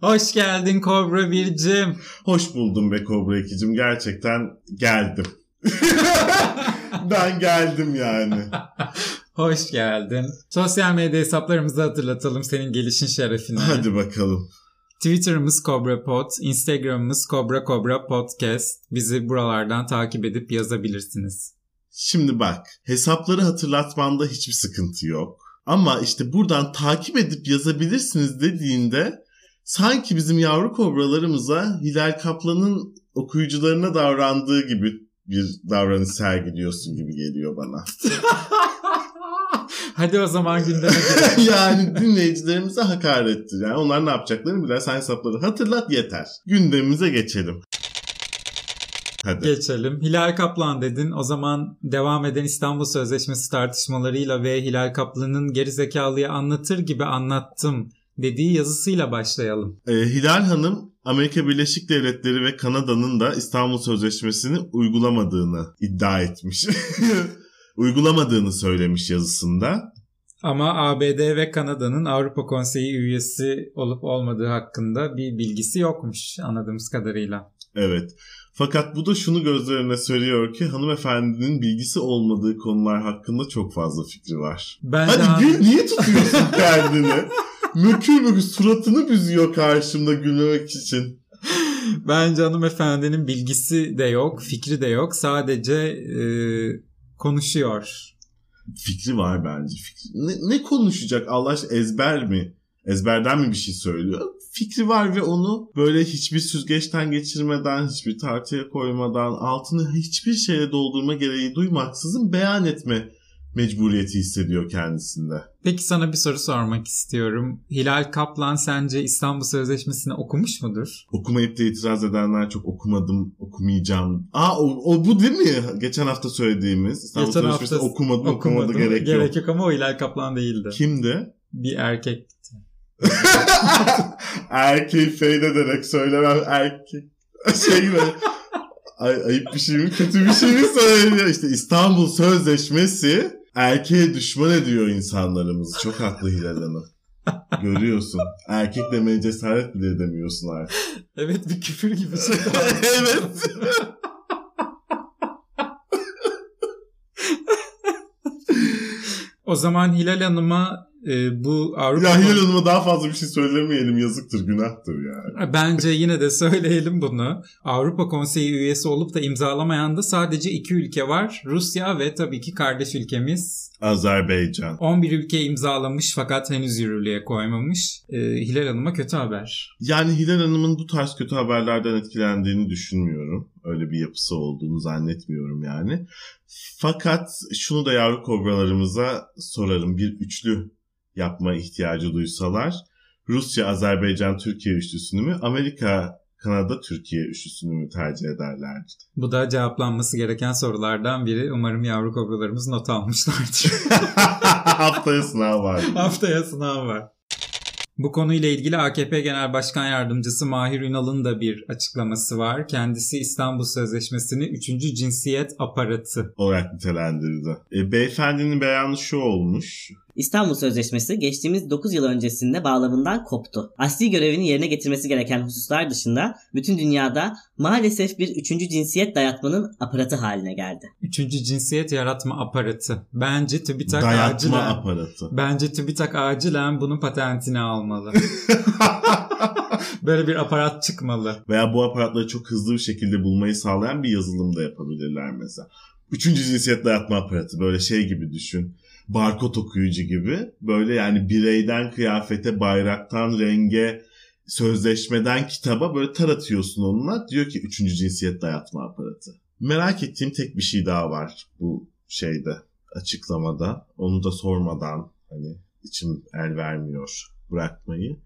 Hoş geldin Kobra 1'cim. Hoş buldum be Kobra 2'cim gerçekten geldim. ben geldim yani. Hoş geldin. Sosyal medya hesaplarımızı hatırlatalım senin gelişin şerefine. Hadi bakalım. Twitter'ımız Cobra Pod, Instagram'ımız Cobra Cobra Podcast. Bizi buralardan takip edip yazabilirsiniz. Şimdi bak hesapları hatırlatmanda hiçbir sıkıntı yok. Ama işte buradan takip edip yazabilirsiniz dediğinde sanki bizim yavru kobralarımıza Hilal Kaplan'ın okuyucularına davrandığı gibi bir davranış sergiliyorsun gibi geliyor bana. Hadi o zaman gündeme yani dinleyicilerimize hakarettir. Yani onlar ne yapacaklarını bilen sen hesapları hatırlat yeter. Gündemimize geçelim. Hadi. Geçelim. Hilal Kaplan dedin. O zaman devam eden İstanbul Sözleşmesi tartışmalarıyla ve Hilal Kaplan'ın gerizekalıyı anlatır gibi anlattım dediği yazısıyla başlayalım. Ee, Hilal Hanım Amerika Birleşik Devletleri ve Kanada'nın da İstanbul Sözleşmesi'ni uygulamadığını iddia etmiş. uygulamadığını söylemiş yazısında. Ama ABD ve Kanada'nın Avrupa Konseyi üyesi olup olmadığı hakkında bir bilgisi yokmuş anladığımız kadarıyla. Evet. Fakat bu da şunu göz önüne seriyor ki hanımefendinin bilgisi olmadığı konular hakkında çok fazla fikri var. Bence, Hadi gül niye tutuyorsun kendini? Mökür mökür suratını büzüyor karşımda gülmek için. bence hanımefendinin bilgisi de yok, fikri de yok. Sadece e, konuşuyor. Fikri var bence. Fikri. Ne, ne konuşacak Allah aşkına ezber mi? Ezberden mi bir şey söylüyor? Fikri var ve onu böyle hiçbir süzgeçten geçirmeden, hiçbir tartıya koymadan, altını hiçbir şeyle doldurma gereği duymaksızın beyan etme mecburiyeti hissediyor kendisinde. Peki sana bir soru sormak istiyorum. Hilal Kaplan sence İstanbul Sözleşmesi'ni okumuş mudur? Okumayıp da itiraz edenler çok okumadım, okumayacağım. Aa o, o bu değil mi? Geçen hafta söylediğimiz. İstanbul Geçen Sözleşmesi'ni hafta okumadım, okumadı okumadım, gerek, gerek yok. yok ama o Hilal Kaplan değildi. Kimdi? Bir erkek. Erkeği fade ederek söylemem erkek. Şey gibi. Ay, ayıp bir şey mi kötü bir şey mi söylüyor? İşte İstanbul Sözleşmesi erkeğe düşman ediyor insanlarımızı. Çok haklı Hilal Hanım. Görüyorsun. Erkek demeye cesaret bile edemiyorsun artık. Evet bir küfür gibi evet. o zaman Hilal Hanım'a e, bu Avrupa Ya Hilal Hanım'a daha fazla bir şey söylemeyelim. Yazıktır, günahtır yani. Bence yine de söyleyelim bunu. Avrupa Konseyi üyesi olup da imzalamayan da sadece iki ülke var. Rusya ve tabii ki kardeş ülkemiz. Azerbaycan. 11 ülke imzalamış fakat henüz yürürlüğe koymamış. Ee, Hilal Hanım'a kötü haber. Yani Hilal Hanım'ın bu tarz kötü haberlerden etkilendiğini düşünmüyorum. Öyle bir yapısı olduğunu zannetmiyorum yani. Fakat şunu da yavru kobralarımıza sorarım. Bir üçlü yapma ihtiyacı duysalar Rusya, Azerbaycan, Türkiye üçlüsünü mü, Amerika, Kanada, Türkiye üçlüsünü mü tercih ederlerdi? Bu da cevaplanması gereken sorulardan biri. Umarım yavru kobralarımız not almışlardır. Haftaya sınav var. Haftaya sınav var. Bu konuyla ilgili AKP Genel Başkan Yardımcısı Mahir Ünal'ın da bir açıklaması var. Kendisi İstanbul Sözleşmesi'ni 3. cinsiyet aparatı. olarak nitelendirdi. E, beyefendinin beyanı şu olmuş. İstanbul Sözleşmesi geçtiğimiz 9 yıl öncesinde bağlamından koptu. Asli görevini yerine getirmesi gereken hususlar dışında bütün dünyada maalesef bir üçüncü cinsiyet dayatmanın aparatı haline geldi. Üçüncü cinsiyet yaratma aparatı. Bence TÜBİTAK Dayatma acilen... aparatı. Bence TÜBİTAK acilen bunun patentini almalı. Böyle bir aparat çıkmalı. Veya bu aparatları çok hızlı bir şekilde bulmayı sağlayan bir yazılım da yapabilirler mesela. Üçüncü cinsiyet dayatma aparatı böyle şey gibi düşün. Barkod okuyucu gibi. Böyle yani bireyden kıyafete, bayraktan renge, sözleşmeden kitaba böyle taratıyorsun onunla. Diyor ki üçüncü cinsiyet dayatma aparatı. Merak ettiğim tek bir şey daha var bu şeyde açıklamada. Onu da sormadan hani içim el vermiyor bırakmayı.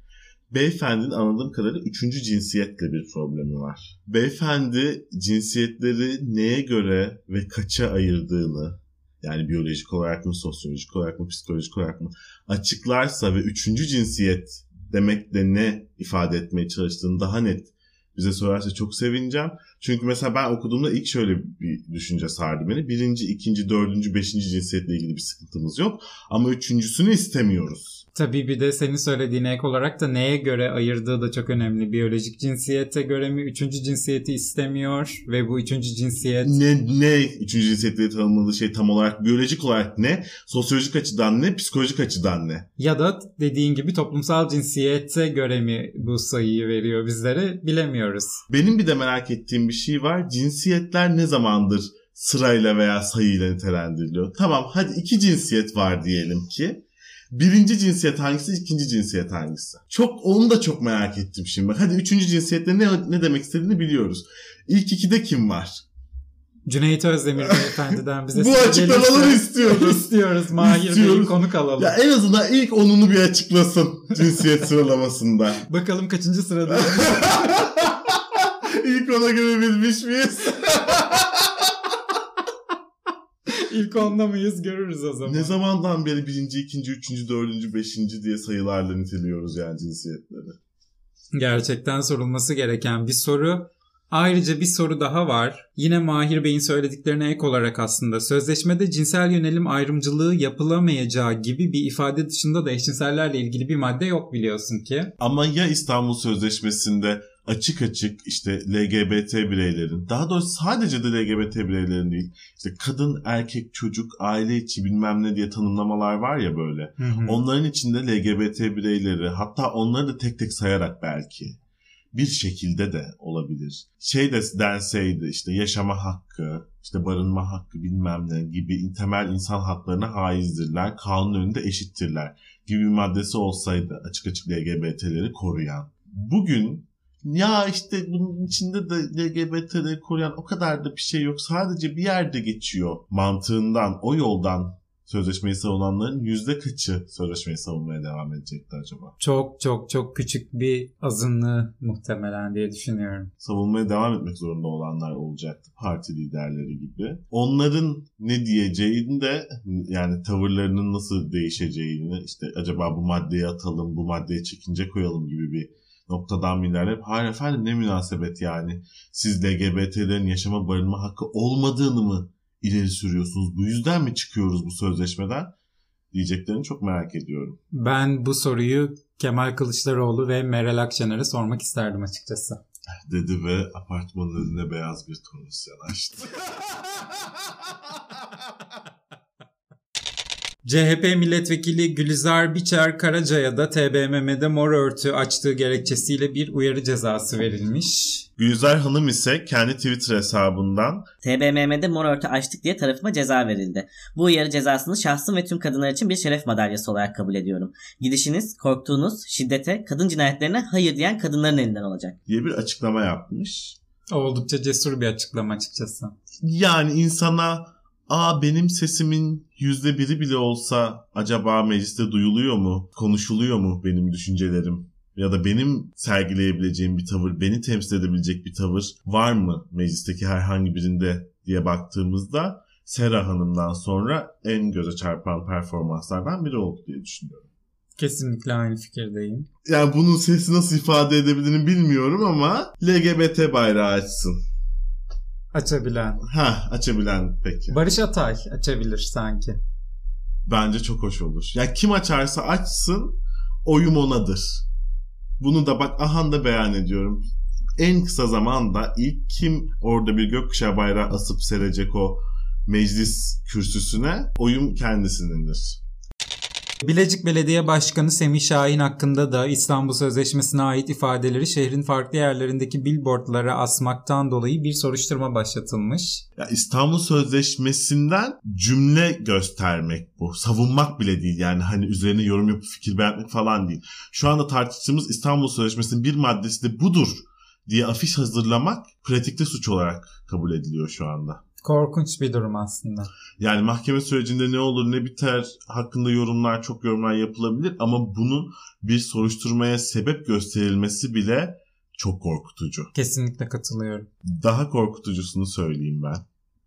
Beyefendinin anladığım kadarıyla üçüncü cinsiyetle bir problemi var. Beyefendi cinsiyetleri neye göre ve kaça ayırdığını yani biyolojik olarak mı, sosyolojik olarak mı, psikolojik olarak mı açıklarsa ve üçüncü cinsiyet demek de ne ifade etmeye çalıştığını daha net bize sorarsa çok sevineceğim. Çünkü mesela ben okuduğumda ilk şöyle bir düşünce sardı beni. Birinci, ikinci, dördüncü, beşinci cinsiyetle ilgili bir sıkıntımız yok. Ama üçüncüsünü istemiyoruz. Tabii bir de senin söylediğine ek olarak da neye göre ayırdığı da çok önemli. Biyolojik cinsiyete göre mi üçüncü cinsiyeti istemiyor ve bu üçüncü cinsiyet Ne, ne üçüncü cinsiyetle tanımladığı şey tam olarak biyolojik olarak ne, sosyolojik açıdan ne, psikolojik açıdan ne? ya da dediğin gibi toplumsal cinsiyete göre mi bu sayıyı veriyor bizlere bilemiyoruz. Benim bir de merak ettiğim bir şey var. Cinsiyetler ne zamandır sırayla veya sayıyla nitelendiriliyor? Tamam hadi iki cinsiyet var diyelim ki. Birinci cinsiyet hangisi, ikinci cinsiyet hangisi? Çok onu da çok merak ettim şimdi. Bak, Hadi üçüncü cinsiyette ne, ne demek istediğini biliyoruz. İlk ikide kim var? Cüneyt Özdemir beyefendiden bize Bu açıklamaları istiyoruz. istiyoruz. Mahir Bey'i İstiyoruz. konuk alalım. Ya en azından ilk onunu bir açıklasın cinsiyet sıralamasında. Bakalım kaçıncı sırada. İlk ona göre bilmiş miyiz? İlk onda mıyız görürüz o zaman. Ne zamandan beri birinci, ikinci, üçüncü, dördüncü, beşinci diye sayılarla niteliyoruz yani cinsiyetleri. Gerçekten sorulması gereken bir soru. Ayrıca bir soru daha var. Yine Mahir Bey'in söylediklerine ek olarak aslında sözleşmede cinsel yönelim ayrımcılığı yapılamayacağı gibi bir ifade dışında da eşcinsellerle ilgili bir madde yok biliyorsun ki. Ama ya İstanbul Sözleşmesi'nde açık açık işte LGBT bireylerin, daha doğrusu sadece de LGBT bireylerin değil, işte kadın, erkek, çocuk, aile içi bilmem ne diye tanımlamalar var ya böyle. Onların içinde LGBT bireyleri hatta onları da tek tek sayarak belki bir şekilde de olabilir. Şey de denseydi işte yaşama hakkı, işte barınma hakkı bilmem ne gibi temel insan haklarına haizdirler, kanun önünde eşittirler gibi bir maddesi olsaydı açık açık LGBT'leri koruyan. Bugün ya işte bunun içinde de LGBT'leri koruyan o kadar da bir şey yok. Sadece bir yerde geçiyor mantığından, o yoldan sözleşmeyi savunanların yüzde kaçı sözleşmeyi savunmaya devam edecekti acaba? Çok çok çok küçük bir azınlığı muhtemelen diye düşünüyorum. Savunmaya devam etmek zorunda olanlar olacaktı. Parti liderleri gibi. Onların ne diyeceğini de yani tavırlarının nasıl değişeceğini işte acaba bu maddeyi atalım, bu maddeye çekince koyalım gibi bir noktadan ilerleyip hayır efendim ne münasebet yani siz LGBT'lerin yaşama barınma hakkı olmadığını mı ileri sürüyorsunuz? Bu yüzden mi çıkıyoruz bu sözleşmeden? Diyeceklerini çok merak ediyorum. Ben bu soruyu Kemal Kılıçdaroğlu ve Meral Akşener'e sormak isterdim açıkçası. Dedi ve apartmanın önüne beyaz bir tonus yanaştı. CHP milletvekili Gülizar Biçer Karaca'ya da TBMM'de mor örtü açtığı gerekçesiyle bir uyarı cezası verilmiş. Gülizar Hanım ise kendi Twitter hesabından TBMM'de mor örtü açtık diye tarafıma ceza verildi. Bu uyarı cezasını şahsım ve tüm kadınlar için bir şeref madalyası olarak kabul ediyorum. Gidişiniz, korktuğunuz, şiddete, kadın cinayetlerine hayır diyen kadınların elinden olacak. diye bir açıklama yapmış. Oldukça cesur bir açıklama açıkçası. Yani insana aa benim sesimin yüzde biri bile olsa acaba mecliste duyuluyor mu, konuşuluyor mu benim düşüncelerim? Ya da benim sergileyebileceğim bir tavır, beni temsil edebilecek bir tavır var mı meclisteki herhangi birinde diye baktığımızda Sera Hanım'dan sonra en göze çarpan performanslardan biri oldu diye düşünüyorum. Kesinlikle aynı fikirdeyim. Yani bunun sesi nasıl ifade edebildiğini bilmiyorum ama LGBT bayrağı açsın. Açabilen. Ha açabilen peki. Barış Atay açabilir sanki. Bence çok hoş olur. Ya kim açarsa açsın oyum onadır. Bunu da bak ahan da beyan ediyorum. En kısa zamanda ilk kim orada bir gökkuşağı bayrağı asıp serecek o meclis kürsüsüne oyum kendisinindir. Bilecik Belediye Başkanı Semih Şahin hakkında da İstanbul Sözleşmesi'ne ait ifadeleri şehrin farklı yerlerindeki billboardlara asmaktan dolayı bir soruşturma başlatılmış. Ya İstanbul Sözleşmesi'nden cümle göstermek bu. Savunmak bile değil yani hani üzerine yorum yapıp fikir beğenmek falan değil. Şu anda tartıştığımız İstanbul Sözleşmesi'nin bir maddesi de budur diye afiş hazırlamak pratikte suç olarak kabul ediliyor şu anda. Korkunç bir durum aslında. Yani mahkeme sürecinde ne olur ne biter hakkında yorumlar çok yorumlar yapılabilir ama bunun bir soruşturmaya sebep gösterilmesi bile çok korkutucu. Kesinlikle katılıyorum. Daha korkutucusunu söyleyeyim ben.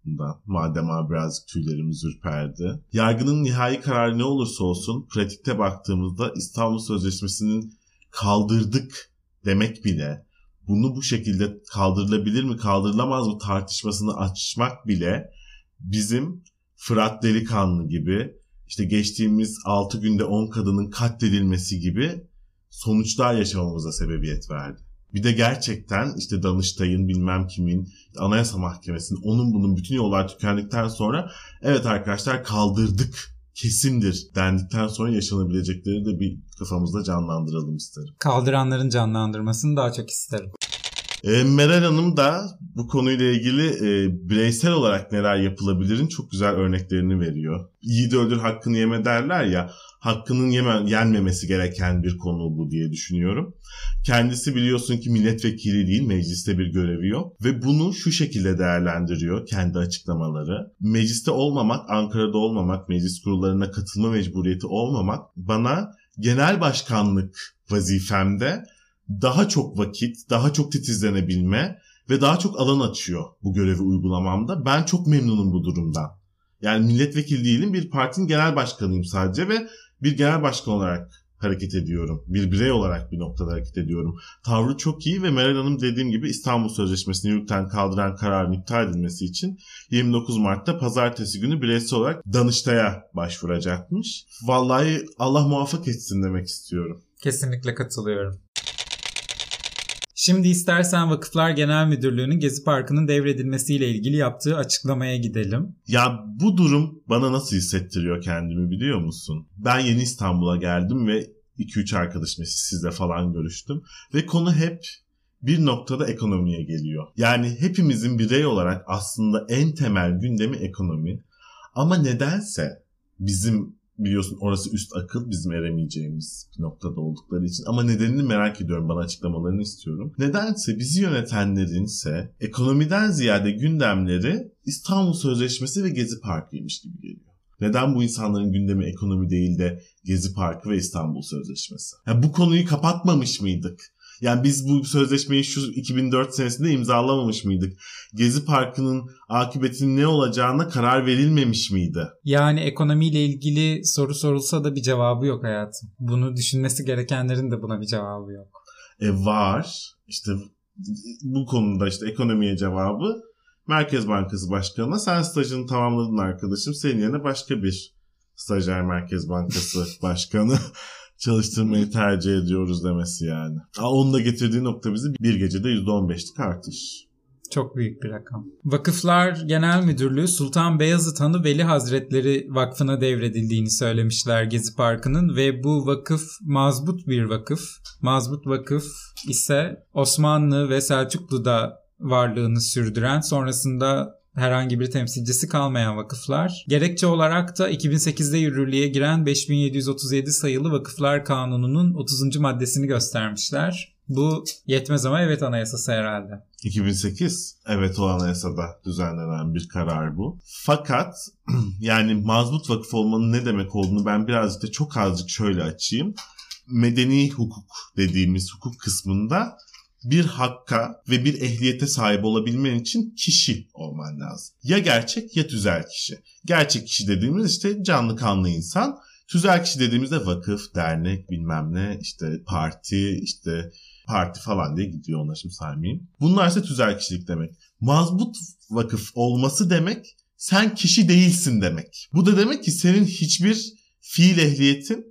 Bundan. Madem abi birazcık tüylerimiz ürperdi. Yargının nihai kararı ne olursa olsun pratikte baktığımızda İstanbul Sözleşmesi'nin kaldırdık demek bile bunu bu şekilde kaldırılabilir mi kaldırılamaz mı tartışmasını açmak bile bizim Fırat Delikanlı gibi işte geçtiğimiz 6 günde 10 kadının katledilmesi gibi sonuçlar yaşamamıza sebebiyet verdi. Bir de gerçekten işte Danıştay'ın bilmem kimin Anayasa Mahkemesi'nin onun bunun bütün yollar tükendikten sonra evet arkadaşlar kaldırdık kesindir dendikten sonra yaşanabilecekleri de bir kafamızda canlandıralım isterim. Kaldıranların canlandırmasını daha çok isterim. E, Meral Hanım da bu konuyla ilgili e, bireysel olarak neler yapılabilirin çok güzel örneklerini veriyor. Yiğidi öldür hakkını yeme derler ya hakkının yeme, yenmemesi gereken bir konu bu diye düşünüyorum. Kendisi biliyorsun ki milletvekili değil mecliste bir görevi yok ve bunu şu şekilde değerlendiriyor kendi açıklamaları. Mecliste olmamak, Ankara'da olmamak, meclis kurullarına katılma mecburiyeti olmamak bana genel başkanlık vazifemde daha çok vakit, daha çok titizlenebilme ve daha çok alan açıyor bu görevi uygulamamda. Ben çok memnunum bu durumdan. Yani milletvekili değilim bir partinin genel başkanıyım sadece ve bir genel başkan olarak hareket ediyorum. Bir birey olarak bir noktada hareket ediyorum. Tavrı çok iyi ve Meral Hanım dediğim gibi İstanbul Sözleşmesi'ni yürürlükten kaldıran kararın iptal edilmesi için 29 Mart'ta pazartesi günü bireysel olarak Danıştay'a başvuracakmış. Vallahi Allah muvaffak etsin demek istiyorum. Kesinlikle katılıyorum. Şimdi istersen Vakıflar Genel Müdürlüğü'nün Gezi Parkı'nın devredilmesiyle ilgili yaptığı açıklamaya gidelim. Ya bu durum bana nasıl hissettiriyor kendimi biliyor musun? Ben yeni İstanbul'a geldim ve 2-3 arkadaşım sizle falan görüştüm. Ve konu hep bir noktada ekonomiye geliyor. Yani hepimizin birey olarak aslında en temel gündemi ekonomi. Ama nedense bizim biliyorsun orası üst akıl bizim eremeyeceğimiz bir noktada oldukları için. Ama nedenini merak ediyorum bana açıklamalarını istiyorum. Nedense bizi yönetenlerin ise ekonomiden ziyade gündemleri İstanbul Sözleşmesi ve Gezi Parkı'ymış gibi geliyor. Neden bu insanların gündemi ekonomi değil de Gezi Parkı ve İstanbul Sözleşmesi? Ya bu konuyu kapatmamış mıydık? Yani biz bu sözleşmeyi şu 2004 senesinde imzalamamış mıydık? Gezi Parkı'nın akıbetinin ne olacağına karar verilmemiş miydi? Yani ekonomiyle ilgili soru sorulsa da bir cevabı yok hayatım. Bunu düşünmesi gerekenlerin de buna bir cevabı yok. E var. İşte bu konuda işte ekonomiye cevabı Merkez Bankası Başkanı'na sen stajını tamamladın arkadaşım. Senin yerine başka bir stajyer Merkez Bankası Başkanı çalıştırmayı tercih ediyoruz demesi yani. Onun da getirdiği nokta bizi bir gecede %15'lik artış. Çok büyük bir rakam. Vakıflar Genel Müdürlüğü Sultan Beyazıt Hanı Veli Hazretleri Vakfı'na devredildiğini söylemişler Gezi Parkı'nın ve bu vakıf mazbut bir vakıf. Mazbut vakıf ise Osmanlı ve Selçuklu'da varlığını sürdüren sonrasında herhangi bir temsilcisi kalmayan vakıflar. Gerekçe olarak da 2008'de yürürlüğe giren 5737 sayılı Vakıflar Kanunu'nun 30. maddesini göstermişler. Bu yetmez ama evet anayasası herhalde. 2008 evet o anayasada düzenlenen bir karar bu. Fakat yani mazbut vakıf olmanın ne demek olduğunu ben birazcık da çok azıcık şöyle açayım. Medeni hukuk dediğimiz hukuk kısmında bir hakka ve bir ehliyete sahip olabilmen için kişi olman lazım. Ya gerçek ya tüzel kişi. Gerçek kişi dediğimiz işte canlı kanlı insan. Tüzel kişi dediğimizde vakıf, dernek, bilmem ne, işte parti, işte parti falan diye gidiyor onlar şimdi saymayayım. Bunlar ise tüzel kişilik demek. Mazbut vakıf olması demek sen kişi değilsin demek. Bu da demek ki senin hiçbir fiil ehliyetin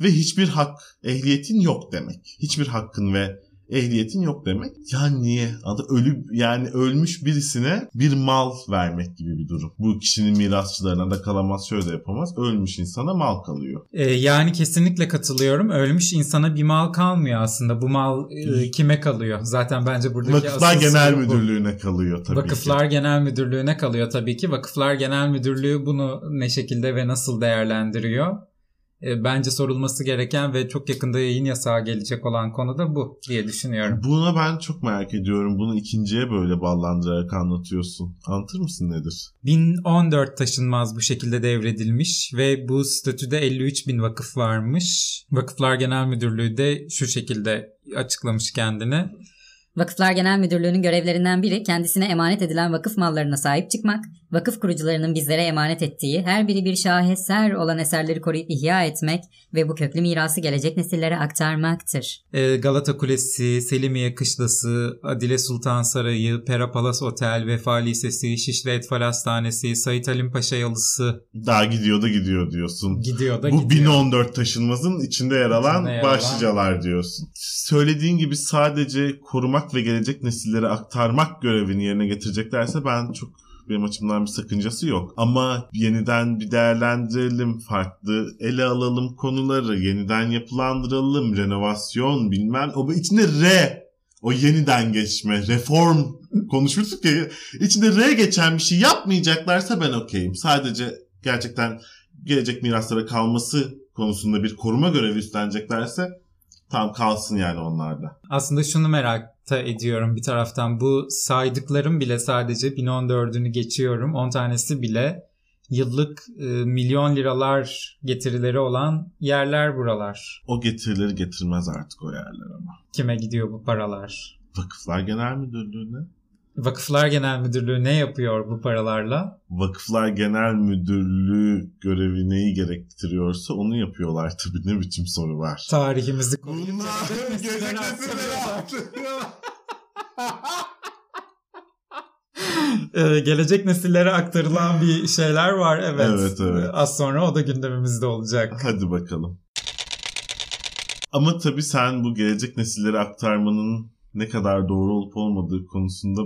ve hiçbir hak ehliyetin yok demek. Hiçbir hakkın ve ehliyetin yok demek. Ya niye? Adı ölü yani ölmüş birisine bir mal vermek gibi bir durum. Bu kişinin mirasçılarına da kalamaz şöyle de yapamaz. Ölmüş insana mal kalıyor. Ee, yani kesinlikle katılıyorum. Ölmüş insana bir mal kalmıyor aslında. Bu mal e, kime kalıyor? Zaten bence buradaki Vakıflar Genel bu. Müdürlüğü'ne kalıyor tabii Vakıflar ki. Genel Müdürlüğü'ne kalıyor tabii ki. Vakıflar Genel Müdürlüğü bunu ne şekilde ve nasıl değerlendiriyor? E, bence sorulması gereken ve çok yakında yayın yasağı gelecek olan konu da bu diye düşünüyorum. Buna ben çok merak ediyorum. Bunu ikinciye böyle ballandırarak anlatıyorsun. Anlatır mısın nedir? 1014 taşınmaz bu şekilde devredilmiş ve bu statüde 53 bin vakıf varmış. Vakıflar Genel Müdürlüğü de şu şekilde açıklamış kendini. Vakıflar Genel Müdürlüğü'nün görevlerinden biri kendisine emanet edilen vakıf mallarına sahip çıkmak, vakıf kurucularının bizlere emanet ettiği her biri bir şaheser olan eserleri koruyup ihya etmek ve bu köklü mirası gelecek nesillere aktarmaktır. Ee, Galata Kulesi, Selimiye Kışlası, Adile Sultan Sarayı, Pera Palas Otel, Vefa Lisesi, Şişli Etfal Hastanesi, Sait Halim Paşa Yalısı Daha gidiyor da gidiyor diyorsun. gidiyor da Bu gidiyor. 1014 taşınmazın içinde yer alan İçinde yer alan- başlıcalar diyorsun. Söylediğin gibi sadece korumak ve gelecek nesillere aktarmak görevini yerine getireceklerse ben çok benim açımdan bir sakıncası yok. Ama yeniden bir değerlendirelim, farklı ele alalım konuları, yeniden yapılandıralım, renovasyon bilmem. O içinde re, o yeniden geçme, reform konuşmuştuk ya. İçinde re geçen bir şey yapmayacaklarsa ben okeyim. Sadece gerçekten gelecek miraslara kalması konusunda bir koruma görevi üstleneceklerse tam kalsın yani onlarda. Aslında şunu merak ediyorum bir taraftan. Bu saydıklarım bile sadece 1014'ünü geçiyorum. 10 tanesi bile yıllık e, milyon liralar getirileri olan yerler buralar. O getirileri getirmez artık o yerler ama. Kime gidiyor bu paralar? Vakıflar Genel Müdürlüğü'ne. Vakıflar Genel Müdürlüğü ne yapıyor bu paralarla? Vakıflar Genel Müdürlüğü görevi neyi gerektiriyorsa onu yapıyorlar tabii ne biçim soru var. Tarihimizi Ee, gelecek nesillere aktarılan bir şeyler var evet. Evet, evet. Az sonra o da gündemimizde olacak. Hadi bakalım. Ama tabii sen bu gelecek nesillere aktarmanın ne kadar doğru olup olmadığı konusunda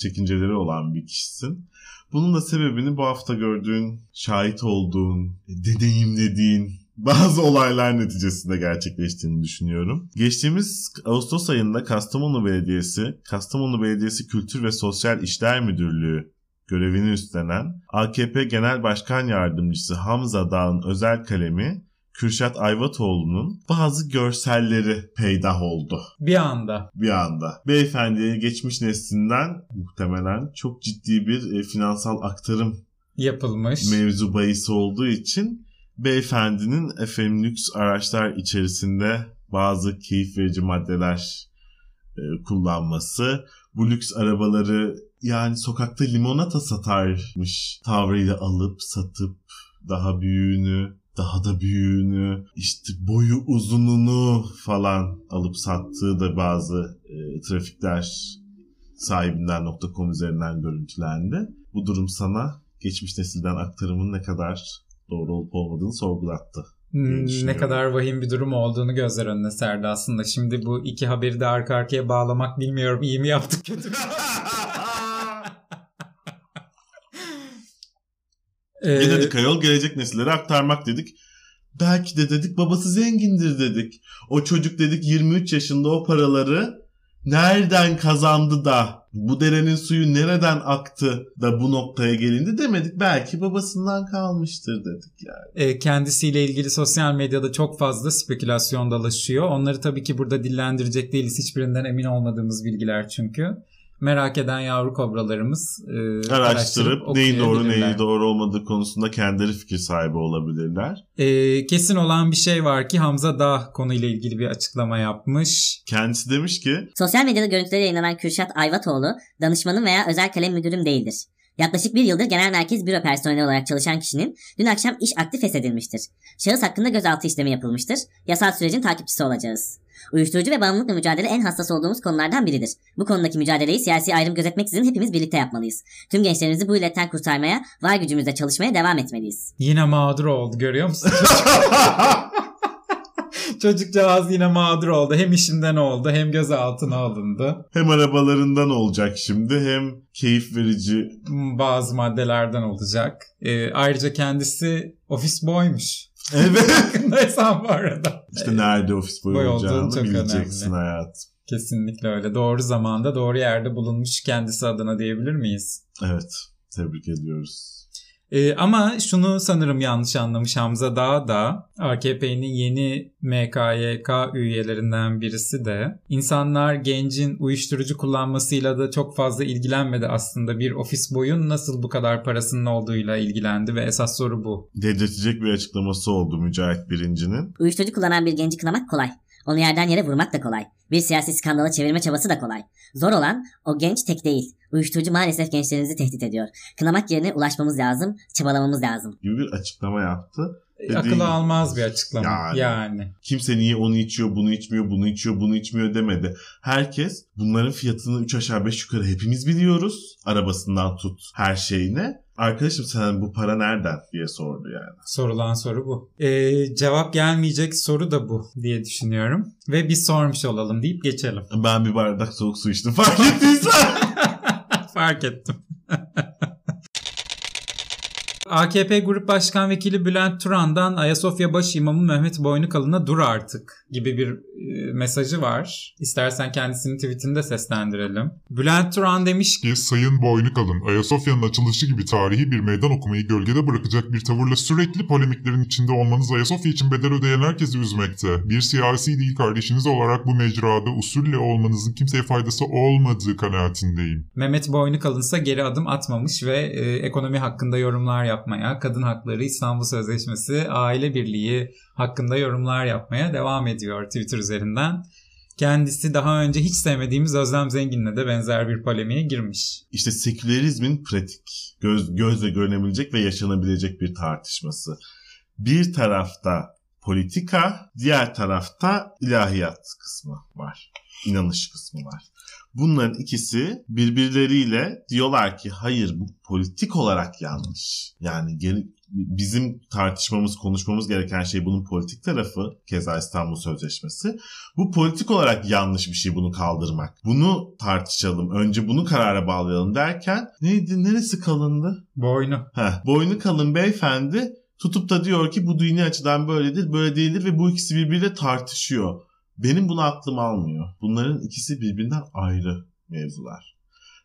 çekinceleri olan bir kişisin. Bunun da sebebini bu hafta gördüğün, şahit olduğun, deneyimlediğin bazı olaylar neticesinde gerçekleştiğini düşünüyorum. Geçtiğimiz Ağustos ayında Kastamonu Belediyesi, Kastamonu Belediyesi Kültür ve Sosyal İşler Müdürlüğü görevini üstlenen AKP Genel Başkan Yardımcısı Hamza Dağ'ın özel kalemi Kürşat Ayvatoğlu'nun bazı görselleri peydah oldu Bir anda. bir anda. Beyefendiye geçmiş neslinden muhtemelen çok ciddi bir e, finansal aktarım Yapılmış. mevzu bahisi olduğu için beyefendinin efendim lüks araçlar içerisinde bazı keyif verici maddeler e, kullanması, bu lüks arabaları yani sokakta limonata satarmış tavrıyla alıp satıp daha büyüğünü daha da büyüğünü işte boyu uzununu falan alıp sattığı da bazı e, trafikler sahibinden.com üzerinden görüntülendi. Bu durum sana geçmiş nesilden aktarımın ne kadar doğru olup olmadığını sorgulattı. Hmm, ne kadar vahim bir durum olduğunu gözler önüne serdi aslında. Şimdi bu iki haberi de arka arkaya bağlamak bilmiyorum iyi mi yaptık kötü mü? Ee, Ne dedik ayol gelecek nesillere aktarmak dedik. Belki de dedik babası zengindir dedik. O çocuk dedik 23 yaşında o paraları nereden kazandı da bu derenin suyu nereden aktı da bu noktaya gelindi demedik. Belki babasından kalmıştır dedik yani. e, kendisiyle ilgili sosyal medyada çok fazla spekülasyon dolaşıyor. Onları tabii ki burada dillendirecek değiliz. Hiçbirinden emin olmadığımız bilgiler çünkü. Merak eden yavru kobralarımız e, Araştırıp neyin doğru okuyabilirler. neyin doğru olmadığı konusunda kendileri fikir sahibi olabilirler. E, kesin olan bir şey var ki Hamza Dağ konuyla ilgili bir açıklama yapmış. Kendisi demiş ki Sosyal medyada görüntüleri yayınlanan Kürşat Ayvatoğlu, danışmanım veya özel kalem müdürüm değildir. Yaklaşık bir yıldır genel merkez büro personeli olarak çalışan kişinin dün akşam iş aktif feshedilmiştir. Şahıs hakkında gözaltı işlemi yapılmıştır. Yasal sürecin takipçisi olacağız. Uyuşturucu ve bağımlılıkla mücadele en hassas olduğumuz konulardan biridir. Bu konudaki mücadeleyi siyasi ayrım gözetmeksizin hepimiz birlikte yapmalıyız. Tüm gençlerimizi bu illetten kurtarmaya, var gücümüzle çalışmaya devam etmeliyiz. Yine mağdur oldu görüyor musun? Çocukcağız yine mağdur oldu. Hem işinden oldu hem gözaltına alındı. hem arabalarından olacak şimdi hem keyif verici Bazı maddelerden olacak. Ee, ayrıca kendisi ofis boymuş. Evet. Farkındaysan bu arada. İşte nerede ofis boy olduğu olacağını çok bileceksin önemli. hayat. Kesinlikle öyle. Doğru zamanda doğru yerde bulunmuş kendisi adına diyebilir miyiz? Evet. Tebrik ediyoruz. Ee, ama şunu sanırım yanlış anlamış Hamza Dağ da AKP'nin yeni MKYK üyelerinden birisi de insanlar gencin uyuşturucu kullanmasıyla da çok fazla ilgilenmedi aslında. Bir ofis boyun nasıl bu kadar parasının olduğuyla ilgilendi ve esas soru bu. Dedirtecek bir açıklaması oldu Mücahit Birinci'nin. Uyuşturucu kullanan bir genci kınamak kolay. Onu yerden yere vurmak da kolay. Bir siyasi skandala çevirme çabası da kolay. Zor olan o genç tek değil. Uyuşturucu maalesef gençlerimizi tehdit ediyor. Kınamak yerine ulaşmamız lazım, çabalamamız lazım. gibi bir açıklama yaptı. E, Dediğin- Akıla almaz bir açıklama. Yani. yani. Kimse niye onu içiyor, bunu içmiyor, bunu içiyor, bunu içmiyor demedi. Herkes bunların fiyatını 3 aşağı 5 yukarı hepimiz biliyoruz. Arabasından tut her şeyine. Arkadaşım sen bu para nereden diye sordu yani. Sorulan soru bu. Ee, cevap gelmeyecek soru da bu diye düşünüyorum. Ve biz sormuş olalım deyip geçelim. Ben bir bardak soğuk su içtim fark ettiysen. Fark ettim. AKP Grup Başkan Vekili Bülent Turan'dan Ayasofya Baş İmamı Mehmet Boynukalın'a dur artık gibi bir e, mesajı var. İstersen kendisini tweetinde seslendirelim. Bülent Turan demiş ki Sayın Boynukalın, Ayasofya'nın açılışı gibi tarihi bir meydan okumayı gölgede bırakacak bir tavırla sürekli polemiklerin içinde olmanız Ayasofya için bedel ödeyen herkesi üzmekte. Bir siyasi değil kardeşiniz olarak bu mecrada usulle olmanızın kimseye faydası olmadığı kanaatindeyim. Mehmet Boynukalın ise geri adım atmamış ve e, ekonomi hakkında yorumlar yapmaya, kadın hakları, İstanbul Sözleşmesi, aile birliği hakkında yorumlar yapmaya devam ediyor Twitter üzerinden. Kendisi daha önce hiç sevmediğimiz Özlem Zengin'le de benzer bir polemiğe girmiş. İşte sekülerizmin pratik, göz, gözle görünebilecek ve yaşanabilecek bir tartışması. Bir tarafta politika, diğer tarafta ilahiyat kısmı var. İnanış kısmı var. Bunların ikisi birbirleriyle diyorlar ki hayır bu politik olarak yanlış. Yani geri, bizim tartışmamız, konuşmamız gereken şey bunun politik tarafı. Keza İstanbul Sözleşmesi. Bu politik olarak yanlış bir şey bunu kaldırmak. Bunu tartışalım. Önce bunu karara bağlayalım derken neydi? Neresi kalındı? Boynu. Heh, boynu kalın beyefendi tutup da diyor ki bu dini açıdan böyledir, böyle değildir ve bu ikisi birbiriyle tartışıyor. Benim bunu aklım almıyor. Bunların ikisi birbirinden ayrı mevzular.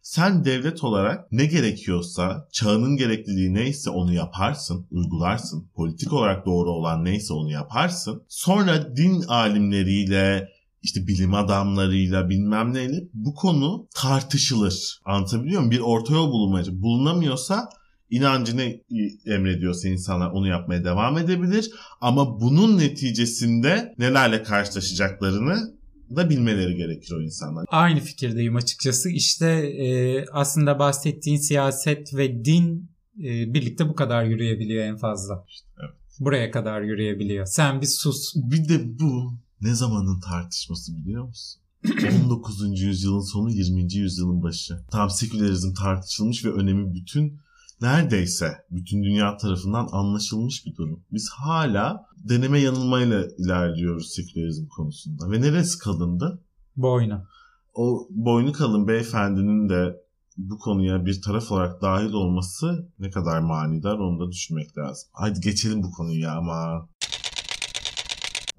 Sen devlet olarak ne gerekiyorsa, çağının gerekliliği neyse onu yaparsın, uygularsın. Politik olarak doğru olan neyse onu yaparsın. Sonra din alimleriyle, işte bilim adamlarıyla bilmem neyle bu konu tartışılır. Anlatabiliyor muyum? Bir orta yol bulunmacı. Bulunamıyorsa inancı ne emrediyorsa insanlar onu yapmaya devam edebilir. Ama bunun neticesinde nelerle karşılaşacaklarını da bilmeleri gerekir o insanlar. Aynı fikirdeyim açıkçası. İşte e, aslında bahsettiğin siyaset ve din e, birlikte bu kadar yürüyebiliyor en fazla. evet. Buraya kadar yürüyebiliyor. Sen bir sus. Bir de bu ne zamanın tartışması biliyor musun? 19. yüzyılın sonu 20. yüzyılın başı. Tam sekülerizm tartışılmış ve önemi bütün neredeyse bütün dünya tarafından anlaşılmış bir durum. Biz hala deneme yanılmayla ilerliyoruz sekülerizm konusunda. Ve neresi kalındı? Boynu. O boynu kalın beyefendinin de bu konuya bir taraf olarak dahil olması ne kadar manidar onu da düşünmek lazım. Hadi geçelim bu konuyu ama.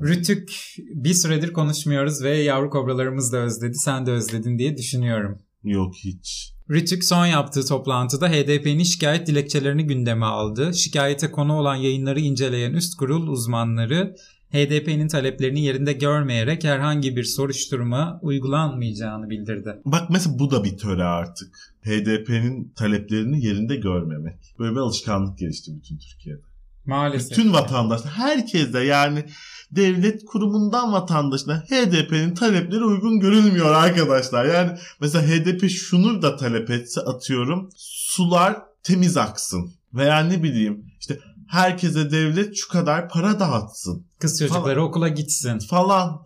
Rütük bir süredir konuşmuyoruz ve yavru kobralarımız da özledi. Sen de özledin diye düşünüyorum. Yok hiç. Rütük son yaptığı toplantıda HDP'nin şikayet dilekçelerini gündeme aldı. Şikayete konu olan yayınları inceleyen üst kurul uzmanları HDP'nin taleplerini yerinde görmeyerek herhangi bir soruşturma uygulanmayacağını bildirdi. Bak mesela bu da bir töre artık. HDP'nin taleplerini yerinde görmemek. Böyle bir alışkanlık gelişti bütün Türkiye'de. Maalesef. Bütün vatandaşlar, herkes de yani devlet kurumundan vatandaşına HDP'nin talepleri uygun görülmüyor arkadaşlar. Yani mesela HDP şunu da talep etse atıyorum sular temiz aksın. Veya ne bileyim işte herkese devlet şu kadar para dağıtsın Kız çocukları okula gitsin. falan.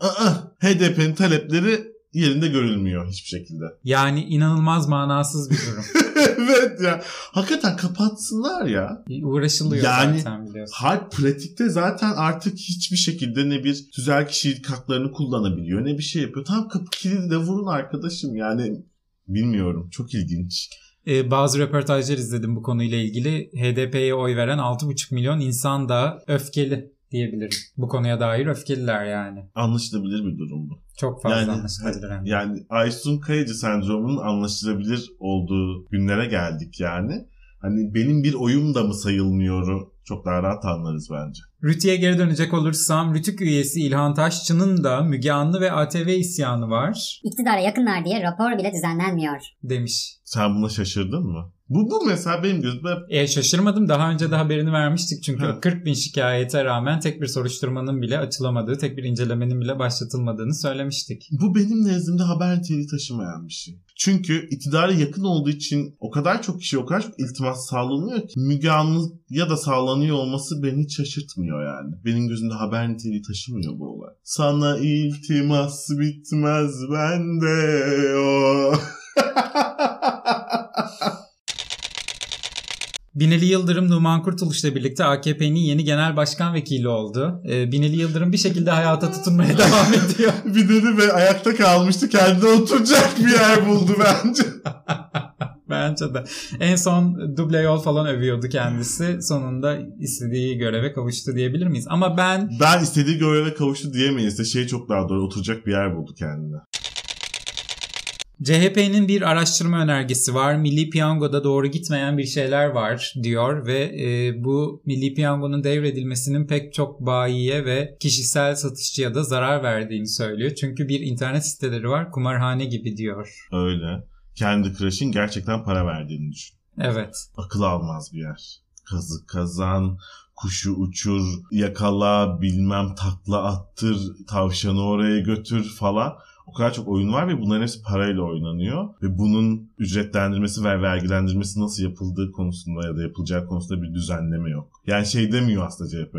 HDP'nin talepleri yerinde görülmüyor hiçbir şekilde. Yani inanılmaz manasız bir durum. evet ya. Hakikaten kapatsınlar ya. Uğraşılıyor Yani- zaten biliyorsun. Harp pratikte zaten artık hiçbir şekilde ne bir tüzel kişilik haklarını kullanabiliyor ne bir şey yapıyor. Tam kapı kilidi de vurun arkadaşım yani bilmiyorum çok ilginç. Ee, bazı röportajlar izledim bu konuyla ilgili. HDP'ye oy veren 6,5 milyon insan da öfkeli diyebilirim. Bu konuya dair öfkeliler yani. Anlaşılabilir bir durum bu. Çok fazla Yani- anlaşılabilir. Yani Aysun Kayacı sendromunun anlaşılabilir olduğu günlere geldik yani. Hani benim bir oyum da mı sayılmıyor çok daha rahat anlarız bence. Rütü'ye geri dönecek olursam Rütük üyesi İlhan Taşçı'nın da Müge Anlı ve ATV isyanı var İktidara yakınlar diye rapor bile düzenlenmiyor. demiş. Sen buna şaşırdın mı? Bu, bu mesela benim gözümde E şaşırmadım daha önce de haberini vermiştik çünkü Ha. 40 bin şikayete rağmen tek bir soruşturmanın bile açılamadığı, tek bir incelemenin bile başlatılmadığını söylemiştik. Bu benim nezdimde haber niteliği taşımayan bir şey. Çünkü iktidara yakın olduğu için o kadar çok kişi o kadar çok iltimas sağlanıyor ki Müge ya da sağlanıyor olması beni şaşırtmıyor yani. Benim gözümde haber niteliği taşımıyor bu olay. Sana iltimas bitmez bende o. Binali Yıldırım Numan Kurtuluş'la birlikte AKP'nin yeni genel başkan vekili oldu. Ee, Binali Yıldırım bir şekilde hayata tutunmaya devam ediyor. dedi ve ayakta kalmıştı kendine oturacak bir yer buldu bence. Bence de. En son duble yol falan övüyordu kendisi. Sonunda istediği göreve kavuştu diyebilir miyiz? Ama ben Ben istediği göreve kavuştu diyemeyiz de şey çok daha doğru oturacak bir yer buldu kendine. CHP'nin bir araştırma önergesi var. Milli Piyango'da doğru gitmeyen bir şeyler var diyor ve e, bu Milli Piyango'nun devredilmesinin pek çok bayiye ve kişisel satışçıya da zarar verdiğini söylüyor. Çünkü bir internet siteleri var kumarhane gibi diyor. Öyle. Kendi Crush'in gerçekten para verdiğini düşün. Evet. Akıl almaz bir yer. Kazı kazan, kuşu uçur, yakala, bilmem takla attır, tavşanı oraya götür falan. O kadar çok oyun var ve bunların hepsi parayla oynanıyor. Ve bunun ücretlendirmesi ve vergilendirmesi nasıl yapıldığı konusunda ya da yapılacağı konusunda bir düzenleme yok. Yani şey demiyor aslında CHP.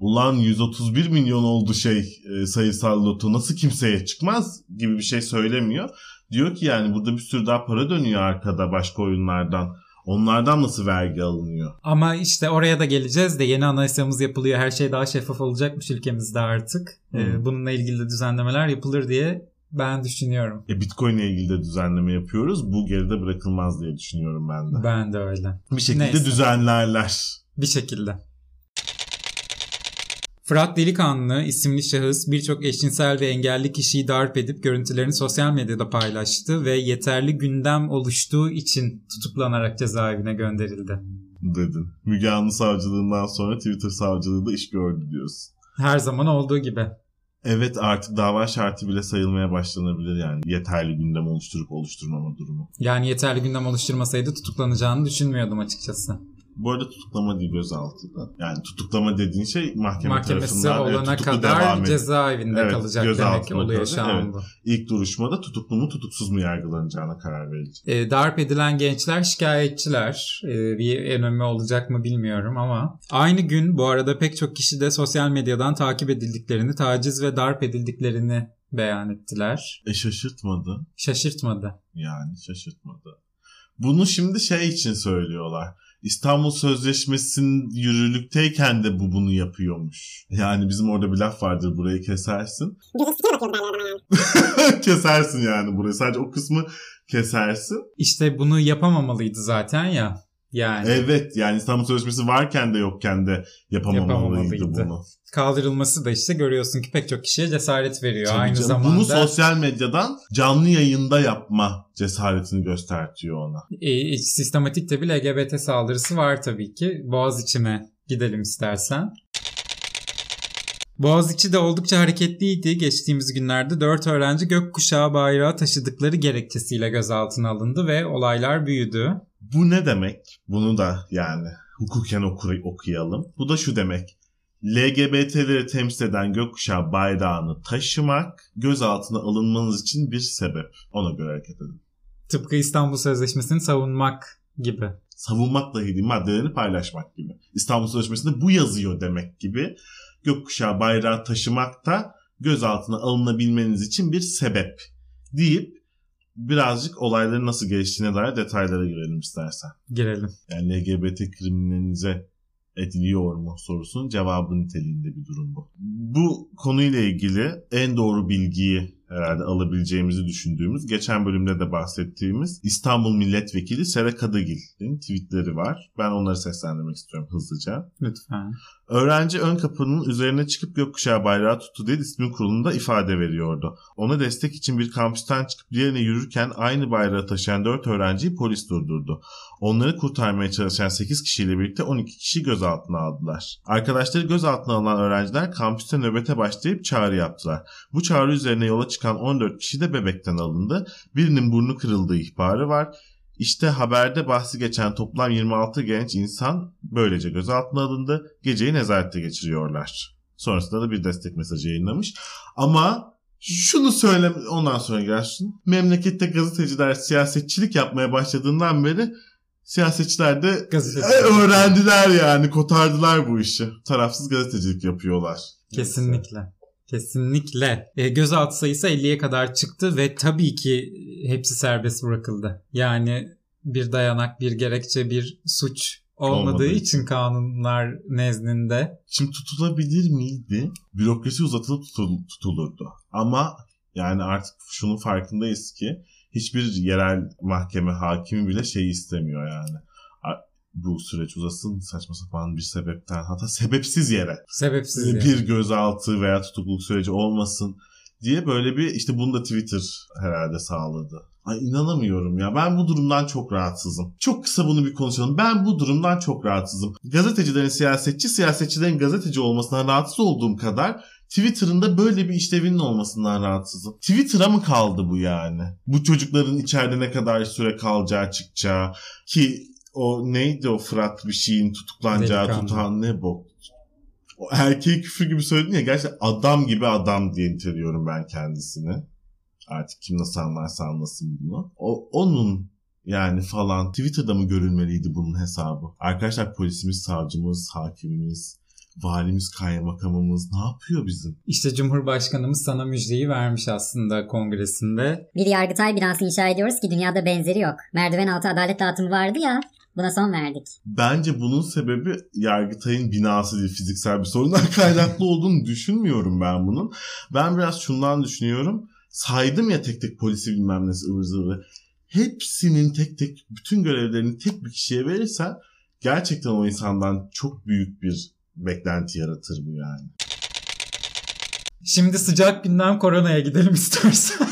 Ulan 131 milyon oldu şey e, sayısal loto nasıl kimseye çıkmaz gibi bir şey söylemiyor. Diyor ki yani burada bir sürü daha para dönüyor arkada başka oyunlardan. Onlardan nasıl vergi alınıyor? Ama işte oraya da geleceğiz de yeni anayasamız yapılıyor. Her şey daha şeffaf olacakmış ülkemizde artık. Hı. bununla ilgili de düzenlemeler yapılır diye ben düşünüyorum. E Bitcoin ile ilgili de düzenleme yapıyoruz. Bu geride bırakılmaz diye düşünüyorum ben de. Ben de öyle. Bir şekilde Neyse. düzenlerler. Bir şekilde. Fırat Delikanlı isimli şahıs birçok eşcinsel ve engelli kişiyi darp edip görüntülerini sosyal medyada paylaştı ve yeterli gündem oluştuğu için tutuklanarak cezaevine gönderildi. Dedin. Müge Anlı savcılığından sonra Twitter savcılığı da iş gördü diyorsun. Her zaman olduğu gibi. Evet artık dava şartı bile sayılmaya başlanabilir yani. Yeterli gündem oluşturup oluşturmama durumu. Yani yeterli gündem oluşturmasaydı tutuklanacağını düşünmüyordum açıkçası. Bu arada tutuklama değil gözaltı da. Yani tutuklama dediğin şey mahkeme Mahkemesi tarafından olana tutuklu kadar devam cezaevinde Evet, kalacak demek ki oluyor şu kalacak, an evet. İlk duruşmada tutuklu mu tutuksuz mu yargılanacağına karar verilecek. E, darp edilen gençler şikayetçiler. E, bir önemi olacak mı bilmiyorum ama aynı gün bu arada pek çok kişi de sosyal medyadan takip edildiklerini, taciz ve darp edildiklerini beyan ettiler. E şaşırtmadı. Şaşırtmadı. Yani şaşırtmadı. Bunu şimdi şey için söylüyorlar. İstanbul Sözleşmesi'nin yürürlükteyken de bu bunu yapıyormuş. Yani bizim orada bir laf vardır burayı kesersin. kesersin yani burayı. Sadece o kısmı kesersin. İşte bunu yapamamalıydı zaten ya. Yani Evet yani İstanbul Sözleşmesi varken de yokken de yapamamalıydı, Yapamamalıydı. bunu. Kaldırılması da işte görüyorsun ki pek çok kişiye cesaret veriyor. Tabii Aynı canım. zamanda Bunu sosyal medyadan canlı yayında yapma cesaretini göstertiyor ona. e, sistematik de bir LGBT saldırısı var tabii ki. Boğaziçi'ne gidelim istersen. Boğaziçi de oldukça hareketliydi. Geçtiğimiz günlerde 4 öğrenci gökkuşağı bayrağı taşıdıkları gerekçesiyle gözaltına alındı ve olaylar büyüdü. Bu ne demek? Bunu da yani hukuken okur, okuyalım. Bu da şu demek. LGBT'leri temsil eden gökkuşağı bayrağını taşımak gözaltına alınmanız için bir sebep. Ona göre hareket edin. Tıpkı İstanbul Sözleşmesi'ni savunmak gibi. Savunmakla ilgili maddelerini paylaşmak gibi. İstanbul Sözleşmesi'nde bu yazıyor demek gibi. Gökkuşağı bayrağı taşımak da gözaltına alınabilmeniz için bir sebep deyip birazcık olayların nasıl geliştiğine dair detaylara girelim istersen. Girelim. Yani LGBT kriminalize ediliyor mu sorusunun cevabı niteliğinde bir durum bu. Bu konuyla ilgili en doğru bilgiyi herhalde alabileceğimizi düşündüğümüz, geçen bölümde de bahsettiğimiz İstanbul Milletvekili Sera Kadıgil'in tweetleri var. Ben onları seslendirmek istiyorum hızlıca. Lütfen. Öğrenci ön kapının üzerine çıkıp gökkuşağı bayrağı tuttu diye disiplin kurulunda ifade veriyordu. Ona destek için bir kampüsten çıkıp diğerine yürürken aynı bayrağı taşıyan 4 öğrenciyi polis durdurdu. Onları kurtarmaya çalışan 8 kişiyle birlikte 12 kişi gözaltına aldılar. Arkadaşları gözaltına alınan öğrenciler kampüste nöbete başlayıp çağrı yaptılar. Bu çağrı üzerine yola çıkan 14 kişi de bebekten alındı. Birinin burnu kırıldığı ihbarı var. İşte haberde bahsi geçen toplam 26 genç insan böylece gözaltına alındı. Geceyi nezarette geçiriyorlar. Sonrasında da bir destek mesajı yayınlamış. Ama şunu söyle ondan sonra gelsin. Memlekette gazeteciler siyasetçilik yapmaya başladığından beri siyasetçiler de Gazeteci. e, öğrendiler yani kotardılar bu işi. Tarafsız gazetecilik yapıyorlar. Kesinlikle. Kesinlikle. E, gözaltı sayısı 50'ye kadar çıktı ve tabii ki hepsi serbest bırakıldı. Yani bir dayanak, bir gerekçe, bir suç olmadığı Olmadığı için kanunlar nezdinde Şimdi tutulabilir miydi? Bürokrasi uzatılıp tutul- tutulurdu. Ama yani artık şunun farkındayız ki hiçbir yerel mahkeme hakimi bile şey istemiyor yani. Bu süreç uzasın saçma sapan bir sebepten hatta sebepsiz yere sebepsiz yani. bir gözaltı veya tutukluluk süreci olmasın diye böyle bir işte bunu da Twitter herhalde sağladı. Ay inanamıyorum ya. Ben bu durumdan çok rahatsızım. Çok kısa bunu bir konuşalım. Ben bu durumdan çok rahatsızım. Gazetecilerin siyasetçi, siyasetçilerin gazeteci olmasından rahatsız olduğum kadar Twitter'ın da böyle bir işlevinin olmasından rahatsızım. Twitter'a mı kaldı bu yani? Bu çocukların içeride ne kadar süre kalacağı çıkacağı ki o neydi o Fırat bir şeyin tutuklanacağı Delikanlı. tutan ne bok. O erkeği küfür gibi söyledin ya gerçekten adam gibi adam diye niteliyorum ben kendisini. Artık kim nasıl anlarsa anlasın bunu. O, onun yani falan Twitter'da mı görülmeliydi bunun hesabı? Arkadaşlar polisimiz, savcımız, hakimimiz, valimiz, kaymakamımız ne yapıyor bizim? İşte Cumhurbaşkanımız sana müjdeyi vermiş aslında kongresinde. Bir yargıtay binası inşa ediyoruz ki dünyada benzeri yok. Merdiven altı adalet dağıtımı vardı ya. Buna son verdik. Bence bunun sebebi Yargıtay'ın binası değil fiziksel bir sorundan kaynaklı olduğunu düşünmüyorum ben bunun. Ben biraz şundan düşünüyorum. Saydım ya tek tek polisi bilmem nesi ıvır zıvırı. Hepsinin tek tek bütün görevlerini tek bir kişiye verirsen gerçekten o insandan çok büyük bir beklenti yaratır bu yani. Şimdi sıcak gündem koronaya gidelim istersen.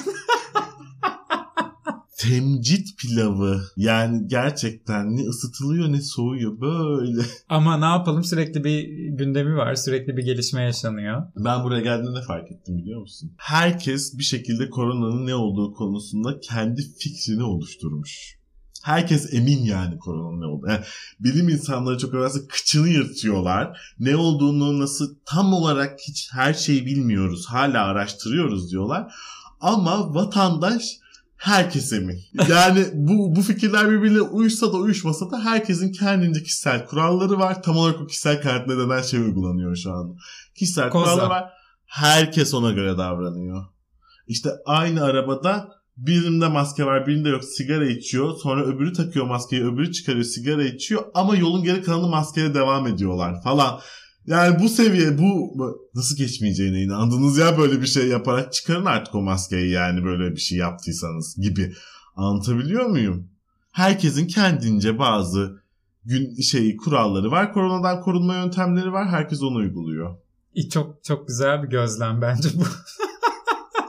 Temcit pilavı yani gerçekten ne ısıtılıyor ne soğuyor böyle. Ama ne yapalım sürekli bir gündemi var. Sürekli bir gelişme yaşanıyor. Ben buraya geldiğimde fark ettim biliyor musun? Herkes bir şekilde koronanın ne olduğu konusunda kendi fikrini oluşturmuş. Herkes emin yani koronanın ne olduğu. Yani bilim insanları çok önemli kıçını yırtıyorlar. Ne olduğunu nasıl tam olarak hiç her şeyi bilmiyoruz. Hala araştırıyoruz diyorlar. Ama vatandaş herkes emin. Yani bu, bu fikirler birbirine uyuşsa da uyuşmasa da herkesin kendince kişisel kuralları var. Tam olarak o kişisel karakter denen şey uygulanıyor şu anda. Kişisel Koza. kuralları var. Herkes ona göre davranıyor. İşte aynı arabada birinde maske var birinde yok sigara içiyor. Sonra öbürü takıyor maskeyi öbürü çıkarıyor sigara içiyor. Ama yolun geri kalanı maskeyle devam ediyorlar falan. Yani bu seviye bu nasıl geçmeyeceğine inandınız ya böyle bir şey yaparak çıkarın artık o maskeyi yani böyle bir şey yaptıysanız gibi. Anlatabiliyor muyum? Herkesin kendince bazı gün şeyi kuralları var. Koronadan korunma yöntemleri var. Herkes onu uyguluyor. Çok çok güzel bir gözlem bence bu.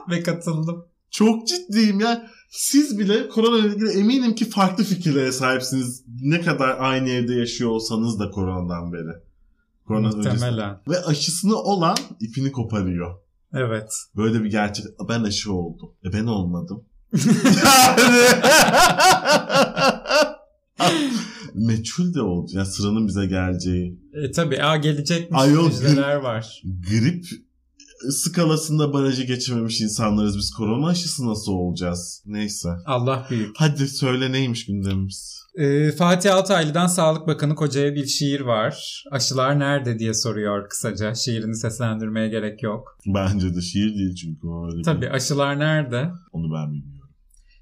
Ve katıldım. Çok ciddiyim ya. Siz bile korona ile ilgili eminim ki farklı fikirlere sahipsiniz. Ne kadar aynı evde yaşıyor olsanız da koronadan beri. Öncesinde. Muhtemelen. Ve aşısını olan ipini koparıyor. Evet. Böyle bir gerçek. Ben aşı oldum. E ben olmadım. yani. Meçhul de oldu. Yani sıranın bize geleceği. E, tabii aa, gelecekmiş Ayol, müjdeler var. Grip skalasında barajı geçirmemiş insanlarız biz. Korona aşısı nasıl olacağız? Neyse. Allah büyük. Hadi söyle neymiş gündemimiz? Ee, Fatih Altaylı'dan Sağlık Bakanı Koca'ya bir şiir var. Aşılar nerede diye soruyor kısaca. Şiirini seslendirmeye gerek yok. Bence de şiir değil çünkü o öyle. bir- Tabii aşılar nerede? Onu ben bilmiyorum.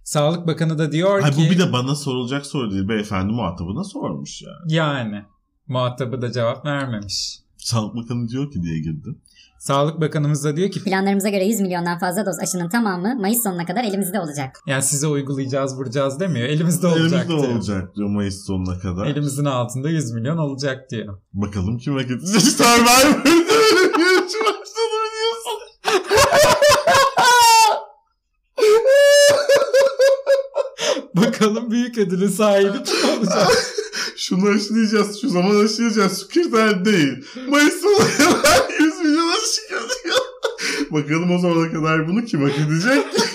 Sağlık Bakanı da diyor Ay, ki... bu bir de bana sorulacak soru değil. Beyefendi muhatabına sormuş yani. Yani. Muhatabı da cevap vermemiş. Sağlık Bakanı diyor ki diye girdim. Sağlık Bakanımız da diyor ki Planlarımıza göre 100 milyondan fazla doz aşının tamamı Mayıs sonuna kadar elimizde olacak. yani size uygulayacağız vuracağız demiyor. Elimizde olacak Elimizde diyor. olacak diyor Mayıs sonuna kadar. Elimizin altında 100 milyon olacak diyor. Bakalım kime gidecek Survivor. Yarış başladı biliyorsun. Bakalım büyük ödülün sahibi kim olacak? Şunu aşılayacağız. Şu zaman aşılayacağız. Şu kriter değil. Mayıs sonuna kadar 100 milyon. Bakalım o zamana kadar bunu kim hak edecek?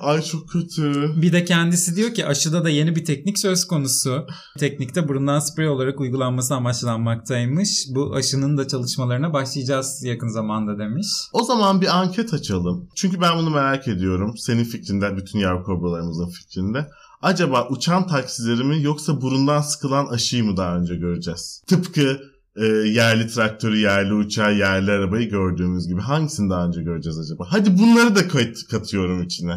Ay çok kötü. Bir de kendisi diyor ki aşıda da yeni bir teknik söz konusu. Teknikte burundan sprey olarak uygulanması amaçlanmaktaymış. Bu aşının da çalışmalarına başlayacağız yakın zamanda demiş. O zaman bir anket açalım. Çünkü ben bunu merak ediyorum. Senin fikrinde, bütün yavru kobralarımızın fikrinde. Acaba uçan taksileri mi yoksa burundan sıkılan aşıyı mı daha önce göreceğiz? Tıpkı e, yerli traktörü, yerli uçağı, yerli arabayı gördüğümüz gibi. Hangisini daha önce göreceğiz acaba? Hadi bunları da kat- katıyorum içine.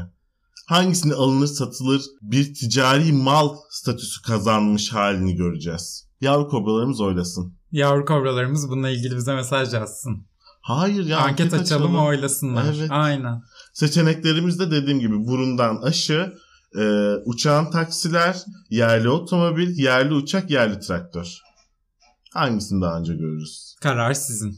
Hangisini alınır satılır bir ticari mal statüsü kazanmış halini göreceğiz. Yavru kobralarımız oylasın. Yavru kobralarımız bununla ilgili bize mesaj yazsın. Hayır ya Anket açalım oylasınlar. Evet. Aynen. Seçeneklerimizde dediğim gibi burundan aşı, e, uçağın taksiler, yerli otomobil, yerli uçak, yerli traktör. Hangisini daha önce görürüz? Karar sizin.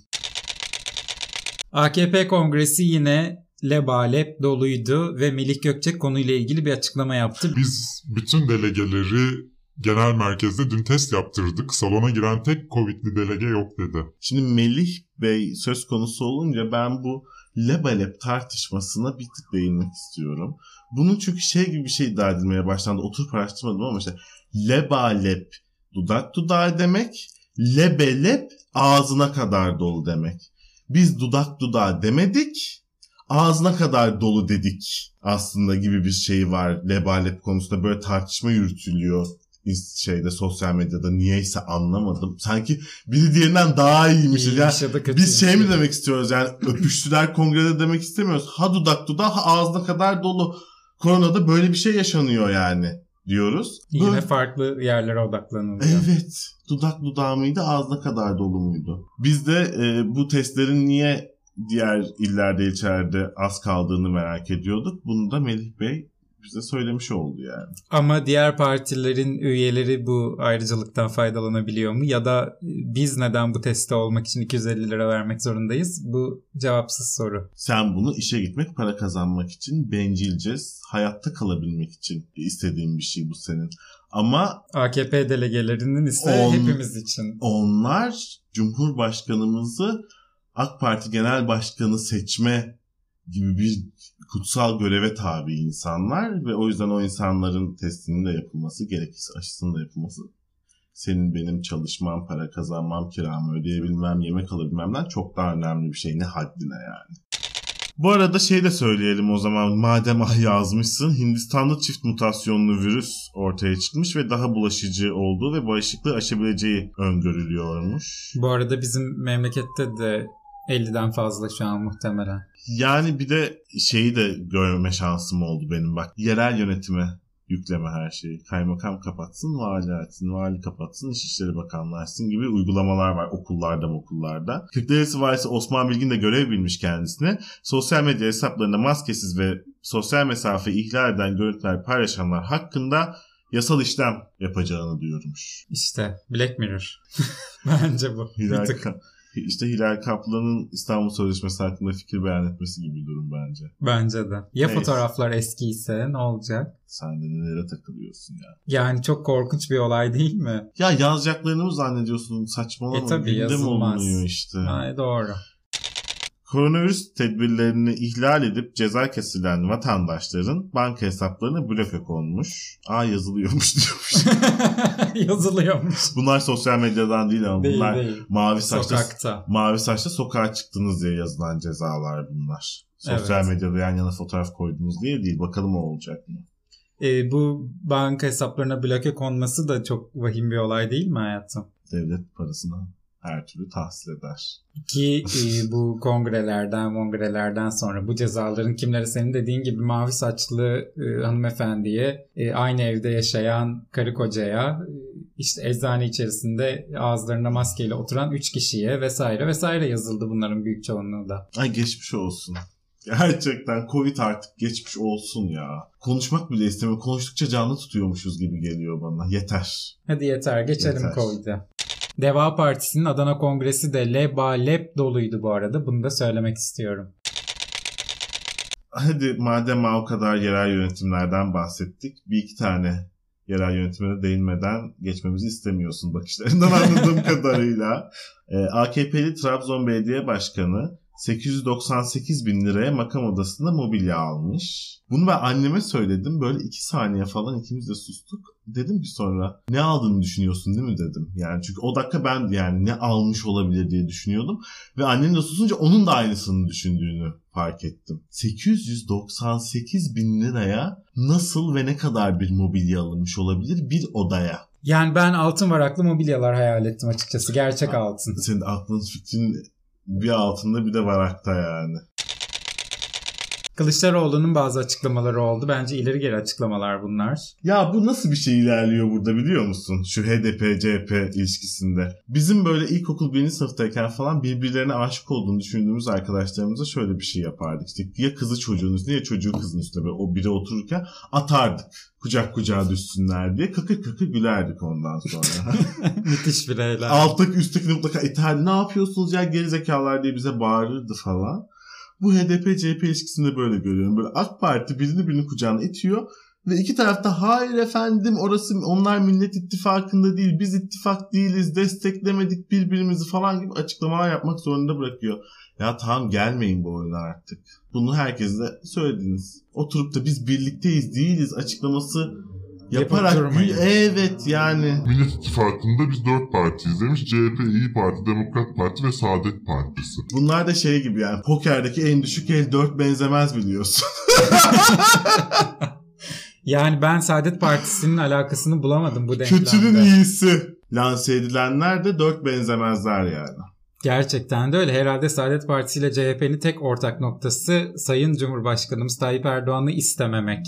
AKP kongresi yine lebalep doluydu ve Melih Gökçek konuyla ilgili bir açıklama yaptı. Biz bütün delegeleri genel merkezde dün test yaptırdık. Salona giren tek Covid'li delege yok dedi. Şimdi Melih Bey söz konusu olunca ben bu lebalep tartışmasına bir tık değinmek istiyorum. Bunun çünkü şey gibi bir şey iddia edilmeye başlandı. Oturup araştırmadım ama işte lebalep dudak dudağı demek, lebelep ağzına kadar dolu demek. Biz dudak dudağı demedik, ağzına kadar dolu dedik aslında gibi bir şey var lebalep konusunda böyle tartışma yürütülüyor şeyde sosyal medyada niyeyse anlamadım. Sanki biri diğerinden daha iyiymiş. İyiymiş Yani ya da kötüymüş. biz şey mi demek istiyoruz yani öpüştüler kongrede demek istemiyoruz. Ha dudak dudağı ha ağzına kadar dolu. Koronada böyle bir şey yaşanıyor yani diyoruz. Yine Böyle- farklı yerlere odaklanılıyor. Evet. Dudak dudağı mıydı ağzına kadar dolu muydu? Biz de e, bu testlerin niye diğer illerde ilçelerde az kaldığını merak ediyorduk. Bunu da Melih Bey bize söylemiş oldu yani. Ama diğer partilerin üyeleri bu ayrıcalıktan faydalanabiliyor mu? Ya da biz neden bu teste olmak için 250 lira vermek zorundayız? Bu cevapsız soru. Sen bunu işe gitmek, para kazanmak için bencilce, hayatta kalabilmek için istediğin bir şey bu senin. Ama AKP delegelerinin isteği On- hepimiz için. onlar Cumhurbaşkanımızı AK Parti Genel Başkanı seçme gibi bir kutsal göreve tabi insanlar ve o yüzden o insanların testinin de yapılması, gerekirse aşısının da yapılması senin benim çalışmam, para kazanmam, kiramı ödeyebilmem, yemek alabilmemden çok daha önemli bir şey. Ne haddine yani. Bu arada şey de söyleyelim o zaman madem ah yazmışsın Hindistan'da çift mutasyonlu virüs ortaya çıkmış ve daha bulaşıcı olduğu ve bağışıklığı aşabileceği öngörülüyormuş. Bu arada bizim memlekette de 50'den fazla şu an muhtemelen. Yani bir de şeyi de görme şansım oldu benim bak. Yerel yönetime yükleme her şeyi. Kaymakam kapatsın, vali açsın, vali kapatsın, İçişleri Bakanlığı açsın gibi uygulamalar var okullarda okullarda. Kırklareli'si valisi Osman Bilgin de görev bilmiş kendisine. Sosyal medya hesaplarında maskesiz ve sosyal mesafe ihlal eden görüntüler paylaşanlar hakkında yasal işlem yapacağını duyurmuş. İşte Black Mirror. Bence bu. Bir tık. İşte Hilal Kaplan'ın İstanbul Sözleşmesi hakkında fikir beyan etmesi gibi bir durum bence. Bence de. Ya Neyse. fotoğraflar eskiyse ne olacak? Sen de nelere takılıyorsun ya. Yani çok korkunç bir olay değil mi? Ya yazacaklarını mı zannediyorsun? Saçmalama. E tabii, Gündem yazılmaz. olunuyor işte. Ay doğru. Koronavirüs tedbirlerini ihlal edip ceza kesilen vatandaşların banka hesaplarına bloke konmuş. Aa yazılıyormuş diyormuş. Yazılıyormuş. bunlar sosyal medyadan değil ama Değil bunlar değil. mavi saçta Sokakta. mavi saçta sokağa çıktınız diye yazılan cezalar bunlar. Sosyal Evet. medyada yan yana fotoğraf koydunuz diye değil. Bakalım o olacak mı? E, bu banka hesaplarına bloke konması da çok vahim bir olay değil mi hayatım? Devlet parasını her türlü tahsil eder. Ki e, bu kongrelerden kongrelerden sonra bu cezaların kimlere senin dediğin gibi mavi saçlı e, hanımefendiye e, aynı evde yaşayan karı kocaya e, işte eczane içerisinde ağızlarında maskeyle oturan 3 kişiye vesaire vesaire yazıldı bunların büyük çoğunluğu da. Ay geçmiş olsun. Gerçekten Covid artık geçmiş olsun ya. Konuşmak bile istemiyorum. Konuştukça canlı tutuyormuşuz gibi geliyor bana. Yeter. Hadi yeter geçelim. Covid'e. Deva Partisi'nin Adana Kongresi de leba lep doluydu bu arada. Bunu da söylemek istiyorum. Hadi madem o kadar yerel yönetimlerden bahsettik. Bir iki tane yerel yönetimine değinmeden geçmemizi istemiyorsun bakışlarından anladığım kadarıyla. Ee, AKP'li Trabzon Belediye Başkanı 898 bin liraya makam odasında mobilya almış. Bunu ben anneme söyledim. Böyle iki saniye falan ikimiz de sustuk. Dedim ki sonra ne aldığını düşünüyorsun değil mi dedim. Yani çünkü o dakika ben yani ne almış olabilir diye düşünüyordum. Ve annem de susunca onun da aynısını düşündüğünü fark ettim. 898 bin liraya nasıl ve ne kadar bir mobilya alınmış olabilir bir odaya? Yani ben altın varaklı mobilyalar hayal ettim açıkçası. Gerçek altın. Senin aklın fikrin bir altında bir de varakta yani. Kılıçdaroğlu'nun bazı açıklamaları oldu. Bence ileri geri açıklamalar bunlar. Ya bu nasıl bir şey ilerliyor burada biliyor musun? Şu HDP-CHP ilişkisinde. Bizim böyle ilkokul birinci sınıftayken falan birbirlerine aşık olduğunu düşündüğümüz arkadaşlarımıza şöyle bir şey yapardık. İşte ya kızı çocuğun üstüne ya çocuğu kızın üstüne böyle o biri otururken atardık. Kucak kucağa düşsünler diye kakır kakır gülerdik ondan sonra. Müthiş bireyler. Alttaki üsttekini mutlaka iterdi. Ne yapıyorsunuz ya gerizekalılar diye bize bağırırdı falan. Bu HDP-CHP ilişkisinde böyle görüyorum. Böyle AK Parti birini birini kucağına itiyor. Ve iki tarafta hayır efendim orası onlar Millet İttifakı'nda değil biz ittifak değiliz desteklemedik birbirimizi falan gibi açıklamalar yapmak zorunda bırakıyor. Ya tamam gelmeyin bu oyuna artık. Bunu herkese söylediniz. Oturup da biz birlikteyiz değiliz açıklaması yaparak durmayın. evet yani Millet İttifakı'nda biz dört partiyiz demiş. CHP, İyi Parti, Demokrat Parti ve Saadet Partisi. bunlar da şey gibi yani pokerdeki en düşük el 4 benzemez biliyorsun. Yani ben Saadet Partisi'nin alakasını bulamadım bu denklemde. Kötünün iyisi. Lanse edilenler de 4 benzemezler yani. Gerçekten de öyle. Herhalde Saadet Partisi ile CHP'nin tek ortak noktası Sayın Cumhurbaşkanımız Tayyip Erdoğan'ı istememek.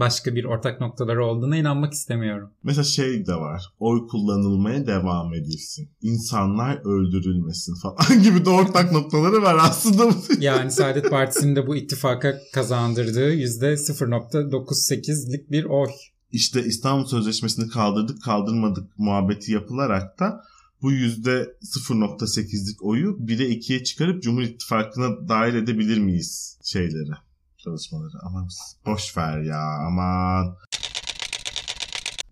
Başka bir ortak noktaları olduğuna inanmak istemiyorum. Mesela şey de var. Oy kullanılmaya devam edilsin. İnsanlar öldürülmesin falan gibi de ortak noktaları var aslında. Yani Saadet Partisi'nin de bu ittifaka kazandırdığı %0.98'lik bir oy. işte İstanbul Sözleşmesi'ni kaldırdık kaldırmadık muhabbeti yapılarak da bu yüzde 0.8'lik oyu 1'e 2'ye çıkarıp Cumhur İttifakı'na dahil edebilir miyiz şeyleri, çalışmaları. Ama boş ver ya aman.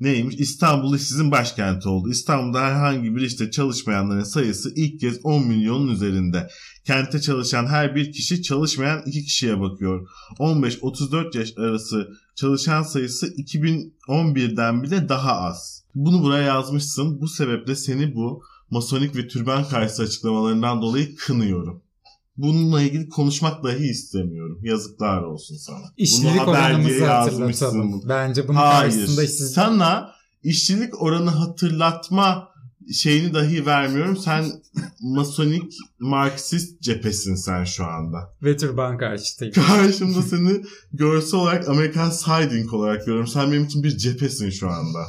Neymiş? İstanbul işsizin başkenti oldu. İstanbul'da herhangi bir işte çalışmayanların sayısı ilk kez 10 milyonun üzerinde. Kente çalışan her bir kişi çalışmayan iki kişiye bakıyor. 15-34 yaş arası çalışan sayısı 2011'den bile daha az. Bunu buraya yazmışsın. Bu sebeple seni bu masonik ve türban karşısı açıklamalarından dolayı kınıyorum. Bununla ilgili konuşmak dahi istemiyorum. Yazıklar olsun sana. İşçilik Bunu oranımızı hatırlatalım. Bence bunun Hayır. karşısında işsiz... Sana işçilik oranı hatırlatma şeyini dahi vermiyorum. Sen masonik marksist cephesin sen şu anda. ve türban karşıtıyım. Karşımda seni görsel olarak Amerikan Siding olarak görüyorum. Sen benim için bir cephesin şu anda.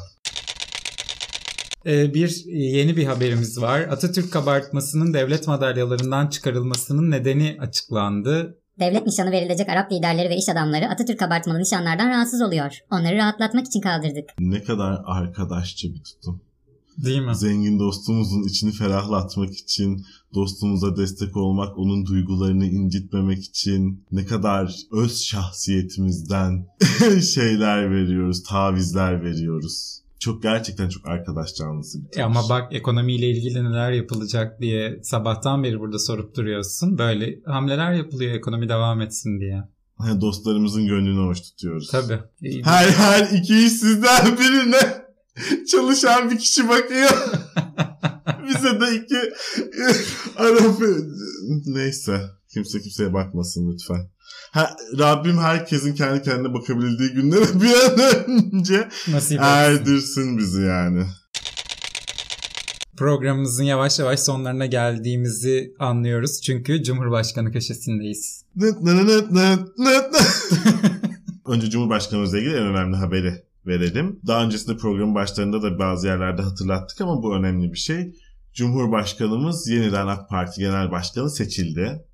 Ee, bir yeni bir haberimiz var. Atatürk kabartmasının devlet madalyalarından çıkarılmasının nedeni açıklandı. Devlet nişanı verilecek Arap liderleri ve iş adamları Atatürk abartmalı nişanlardan rahatsız oluyor. Onları rahatlatmak için kaldırdık. Ne kadar arkadaşça bir tutum. Değil mi? Zengin dostumuzun içini ferahlatmak için, dostumuza destek olmak, onun duygularını incitmemek için ne kadar öz şahsiyetimizden şeyler veriyoruz, tavizler veriyoruz. Çok gerçekten çok arkadaş canlısı bir E ama bak ekonomiyle ilgili neler yapılacak diye sabahtan beri burada sorup duruyorsun. Böyle hamleler yapılıyor ekonomi devam etsin diye. Hani dostlarımızın gönlünü hoş tutuyoruz. Tabii. İyi. Her her iki işsizden birine çalışan bir kişi bakıyor. Bize de iki Arap neyse kimse kimseye bakmasın lütfen. Ha, Rabbim herkesin kendi kendine bakabildiği günlere bir an önce Nasip erdirsin bizi yani. Programımızın yavaş yavaş sonlarına geldiğimizi anlıyoruz. Çünkü Cumhurbaşkanı köşesindeyiz. Önce Cumhurbaşkanımızla ilgili en önemli haberi verelim. Daha öncesinde programın başlarında da bazı yerlerde hatırlattık ama bu önemli bir şey. Cumhurbaşkanımız yeniden AK Parti Genel Başkanı seçildi.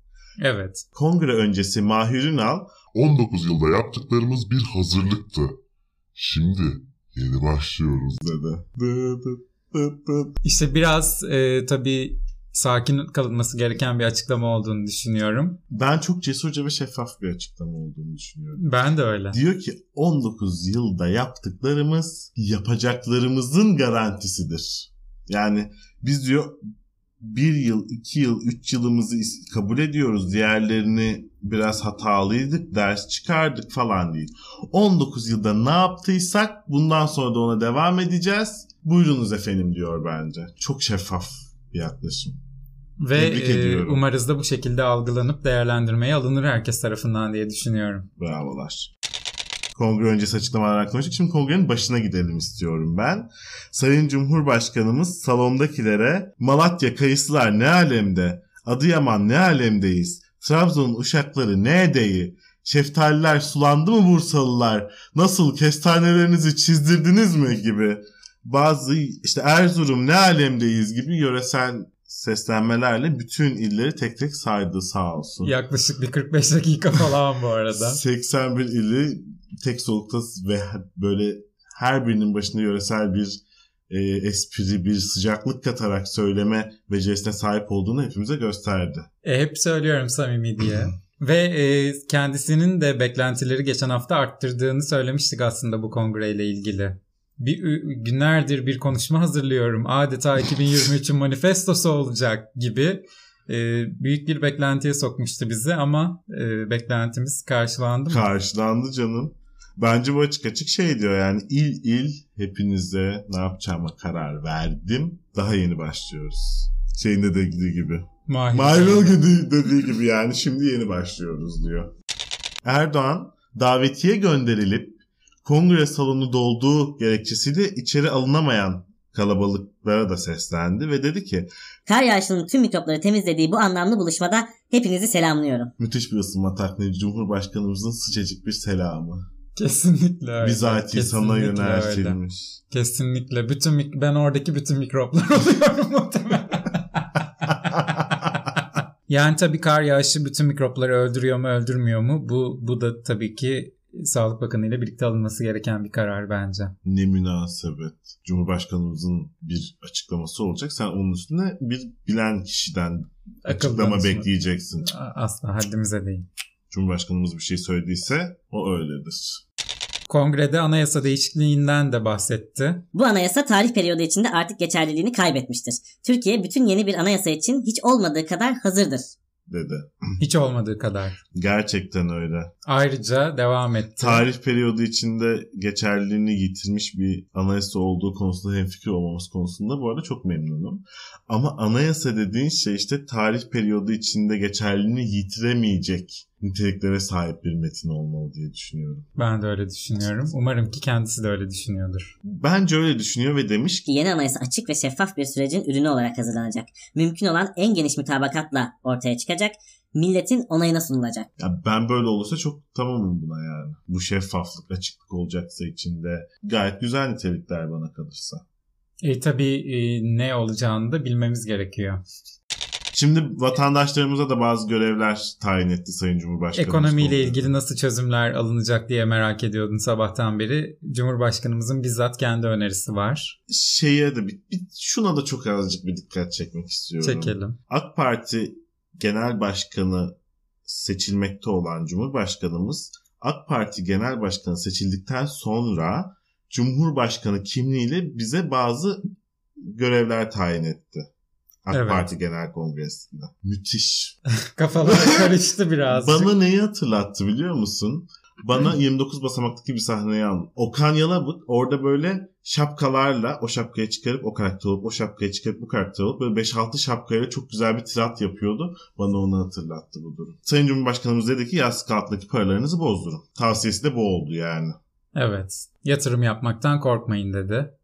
Evet. Kongre öncesi Mahir Ünal 19 yılda yaptıklarımız bir hazırlıktı. Şimdi yeni başlıyoruz. dedi. Dı dı dı dı. İşte biraz e, tabii sakin kalınması gereken bir açıklama olduğunu düşünüyorum. Ben çok cesurca ve şeffaf bir açıklama olduğunu düşünüyorum. Ben de öyle. Diyor ki 19 yılda yaptıklarımız yapacaklarımızın garantisidir. Yani biz diyor bir yıl, iki yıl, üç yılımızı kabul ediyoruz. Diğerlerini biraz hatalıydık, ders çıkardık falan değil. 19 yılda ne yaptıysak bundan sonra da ona devam edeceğiz. Buyurunuz efendim diyor bence. Çok şeffaf bir yaklaşım. Ve e, umarız da bu şekilde algılanıp değerlendirmeye alınır herkes tarafından diye düşünüyorum. Bravolar. Kongre öncesi açıklamalar konuştuk. Şimdi kongrenin başına gidelim istiyorum ben. Sayın Cumhurbaşkanımız salondakilere Malatya kayısılar ne alemde, Adıyaman ne alemdeyiz, Trabzon'un uşakları ne edeyi, şeftaliler sulandı mı Bursalılar, nasıl kestanelerinizi çizdirdiniz mi gibi bazı işte Erzurum ne alemdeyiz gibi yöresel seslenmelerle bütün illeri tek tek saydı sağ olsun. Yaklaşık bir 45 dakika falan bu arada. 81 ili tek solukta ve böyle her birinin başında yöresel bir e, espri, bir sıcaklık katarak söyleme becerisine sahip olduğunu hepimize gösterdi. E, hep söylüyorum samimi diye. Ve e, kendisinin de beklentileri geçen hafta arttırdığını söylemiştik aslında bu kongreyle ilgili. Bir günlerdir bir konuşma hazırlıyorum. Adeta 2023'ün manifestosu olacak gibi e, büyük bir beklentiye sokmuştu bizi ama e, beklentimiz karşılandı mı? Karşılandı canım. Bence bu açık açık şey diyor yani il il hepinize ne yapacağıma karar verdim. Daha yeni başlıyoruz. Şeyinde dediği gibi. Mahir. Mayrol dediği, dediği gibi yani şimdi yeni başlıyoruz diyor. Erdoğan davetiye gönderilip kongre salonu dolduğu gerekçesiyle içeri alınamayan kalabalıklara da seslendi ve dedi ki Kar yağışının tüm mikropları temizlediği bu anlamlı buluşmada hepinizi selamlıyorum. müthiş bir ısınma taklidi Cumhurbaşkanımızın sıcacık bir selamı. Kesinlikle öyle. Bizatihi sana Kesinlikle öyle. yöneltilmiş. Kesinlikle. Bütün ben oradaki bütün mikroplar oluyorum muhtemelen. yani tabii kar yağışı bütün mikropları öldürüyor mu öldürmüyor mu? Bu bu da tabii ki Sağlık Bakanı ile birlikte alınması gereken bir karar bence. Ne münasebet. Cumhurbaşkanımızın bir açıklaması olacak. Sen onun üstüne bir bilen kişiden açıklama bekleyeceksin. Asla haddimize değil. Cumhurbaşkanımız bir şey söylediyse o öyledir. Kongrede anayasa değişikliğinden de bahsetti. Bu anayasa tarih periyodu içinde artık geçerliliğini kaybetmiştir. Türkiye bütün yeni bir anayasa için hiç olmadığı kadar hazırdır. dedi. Hiç olmadığı kadar. Gerçekten öyle. Ayrıca devam etti. Tarih periyodu içinde geçerliliğini yitirmiş bir anayasa olduğu konusunda hemfikir olmamız konusunda bu arada çok memnunum. Ama anayasa dediğin şey işte tarih periyodu içinde geçerliliğini yitiremeyecek niteliklere sahip bir metin olmalı diye düşünüyorum. Ben de öyle düşünüyorum. Umarım ki kendisi de öyle düşünüyordur. Bence öyle düşünüyor ve demiş ki yeni anayasa açık ve şeffaf bir sürecin ürünü olarak hazırlanacak. Mümkün olan en geniş mutabakatla ortaya çıkacak. Milletin onayına sunulacak. ya ben böyle olursa çok tamamım buna yani. Bu şeffaflık, açıklık olacaksa içinde gayet güzel nitelikler bana kalırsa. E tabii e, ne olacağını da bilmemiz gerekiyor. Şimdi vatandaşlarımıza da bazı görevler tayin etti Sayın Cumhurbaşkanı. Ekonomiyle ilgili nasıl çözümler alınacak diye merak ediyordun sabahtan beri. Cumhurbaşkanımızın bizzat kendi önerisi var. Şeye de bir, bir- şuna da çok azıcık bir dikkat çekmek istiyorum. Çekelim. AK Parti Genel Başkanı seçilmekte olan Cumhurbaşkanımız AK Parti Genel Başkanı seçildikten sonra Cumhurbaşkanı kimliğiyle bize bazı görevler tayin etti. AK Evet. Parti Genel Kongresi'nde. Müthiş. Kafalar karıştı biraz. Bana neyi hatırlattı biliyor musun? Bana 29 basamaktaki bir sahneyi aldı. Okan Yalabık orada böyle şapkalarla o şapkayı çıkarıp o karakter olup o şapkayı çıkarıp bu karakter olup böyle 5-6 şapkayla çok güzel bir tirat yapıyordu. Bana onu hatırlattı bu durum. Sayın Cumhurbaşkanımız dedi ki yastık altındaki paralarınızı bozdurun. Tavsiyesi de bu oldu yani. Evet. Yatırım yapmaktan korkmayın dedi.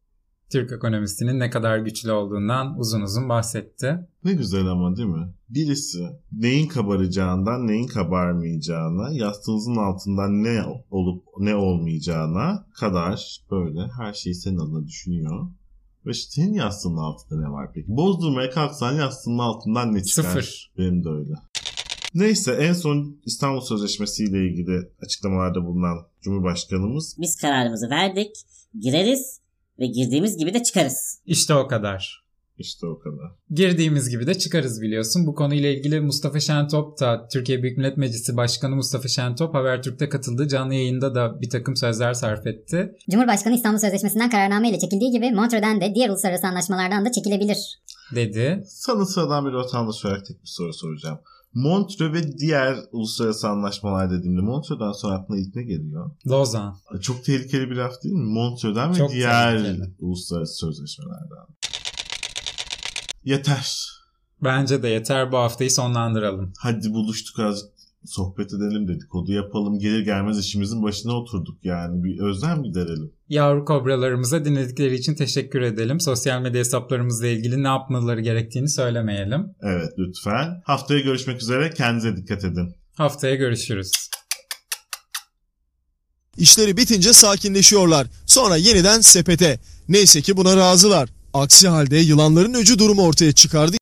Türk ekonomisinin ne kadar güçlü olduğundan uzun uzun bahsetti. Ne güzel ama değil mi? Birisi neyin kabaracağından neyin kabarmayacağına, yastığınızın altından ne olup ne olmayacağına kadar böyle her şeyi senin adına düşünüyor. Ve işte senin yastığının altında ne var peki? Bozdurmaya kalksan yastığının altından ne çıkar? Sıfır. Benim de öyle. Neyse en son İstanbul Sözleşmesi ile ilgili açıklamalarda bulunan Cumhurbaşkanımız Biz kararımızı verdik, gireriz ve girdiğimiz gibi de çıkarız. İşte o kadar. işte o kadar. Girdiğimiz gibi de çıkarız biliyorsun. Bu konuyla ilgili Mustafa Şentop da Türkiye Büyük Millet Meclisi Başkanı Mustafa Şentop Habertürk'te katıldığı canlı yayında da bir takım sözler sarf etti. Cumhurbaşkanı İstanbul Sözleşmesi'nden kararname ile çekildiği gibi Montreux'den de diğer uluslararası anlaşmalardan da çekilebilir. Dedi. Sana sıradan bir vatandaş olarak tek bir soru soracağım. Montreux ve diğer uluslararası anlaşmalar dediğimde Montreux'dan sonra aklına ilk ne geliyor? Lozan. Çok tehlikeli bir laf değil mi? Montreux'dan ve Çok diğer tehlikeli. uluslararası sözleşmelerden. Yeter. Bence de yeter bu haftayı sonlandıralım. Hadi buluştuk azıcık sohbet edelim dedikodu yapalım. Gelir gelmez işimizin başına oturduk yani. Bir özlem giderelim. Yavru kobralarımıza dinledikleri için teşekkür edelim. Sosyal medya hesaplarımızla ilgili ne yapmaları gerektiğini söylemeyelim. Evet lütfen. Haftaya görüşmek üzere. Kendinize dikkat edin. Haftaya görüşürüz. İşleri bitince sakinleşiyorlar. Sonra yeniden sepete. Neyse ki buna razılar. Aksi halde yılanların öcü durumu ortaya çıkardı.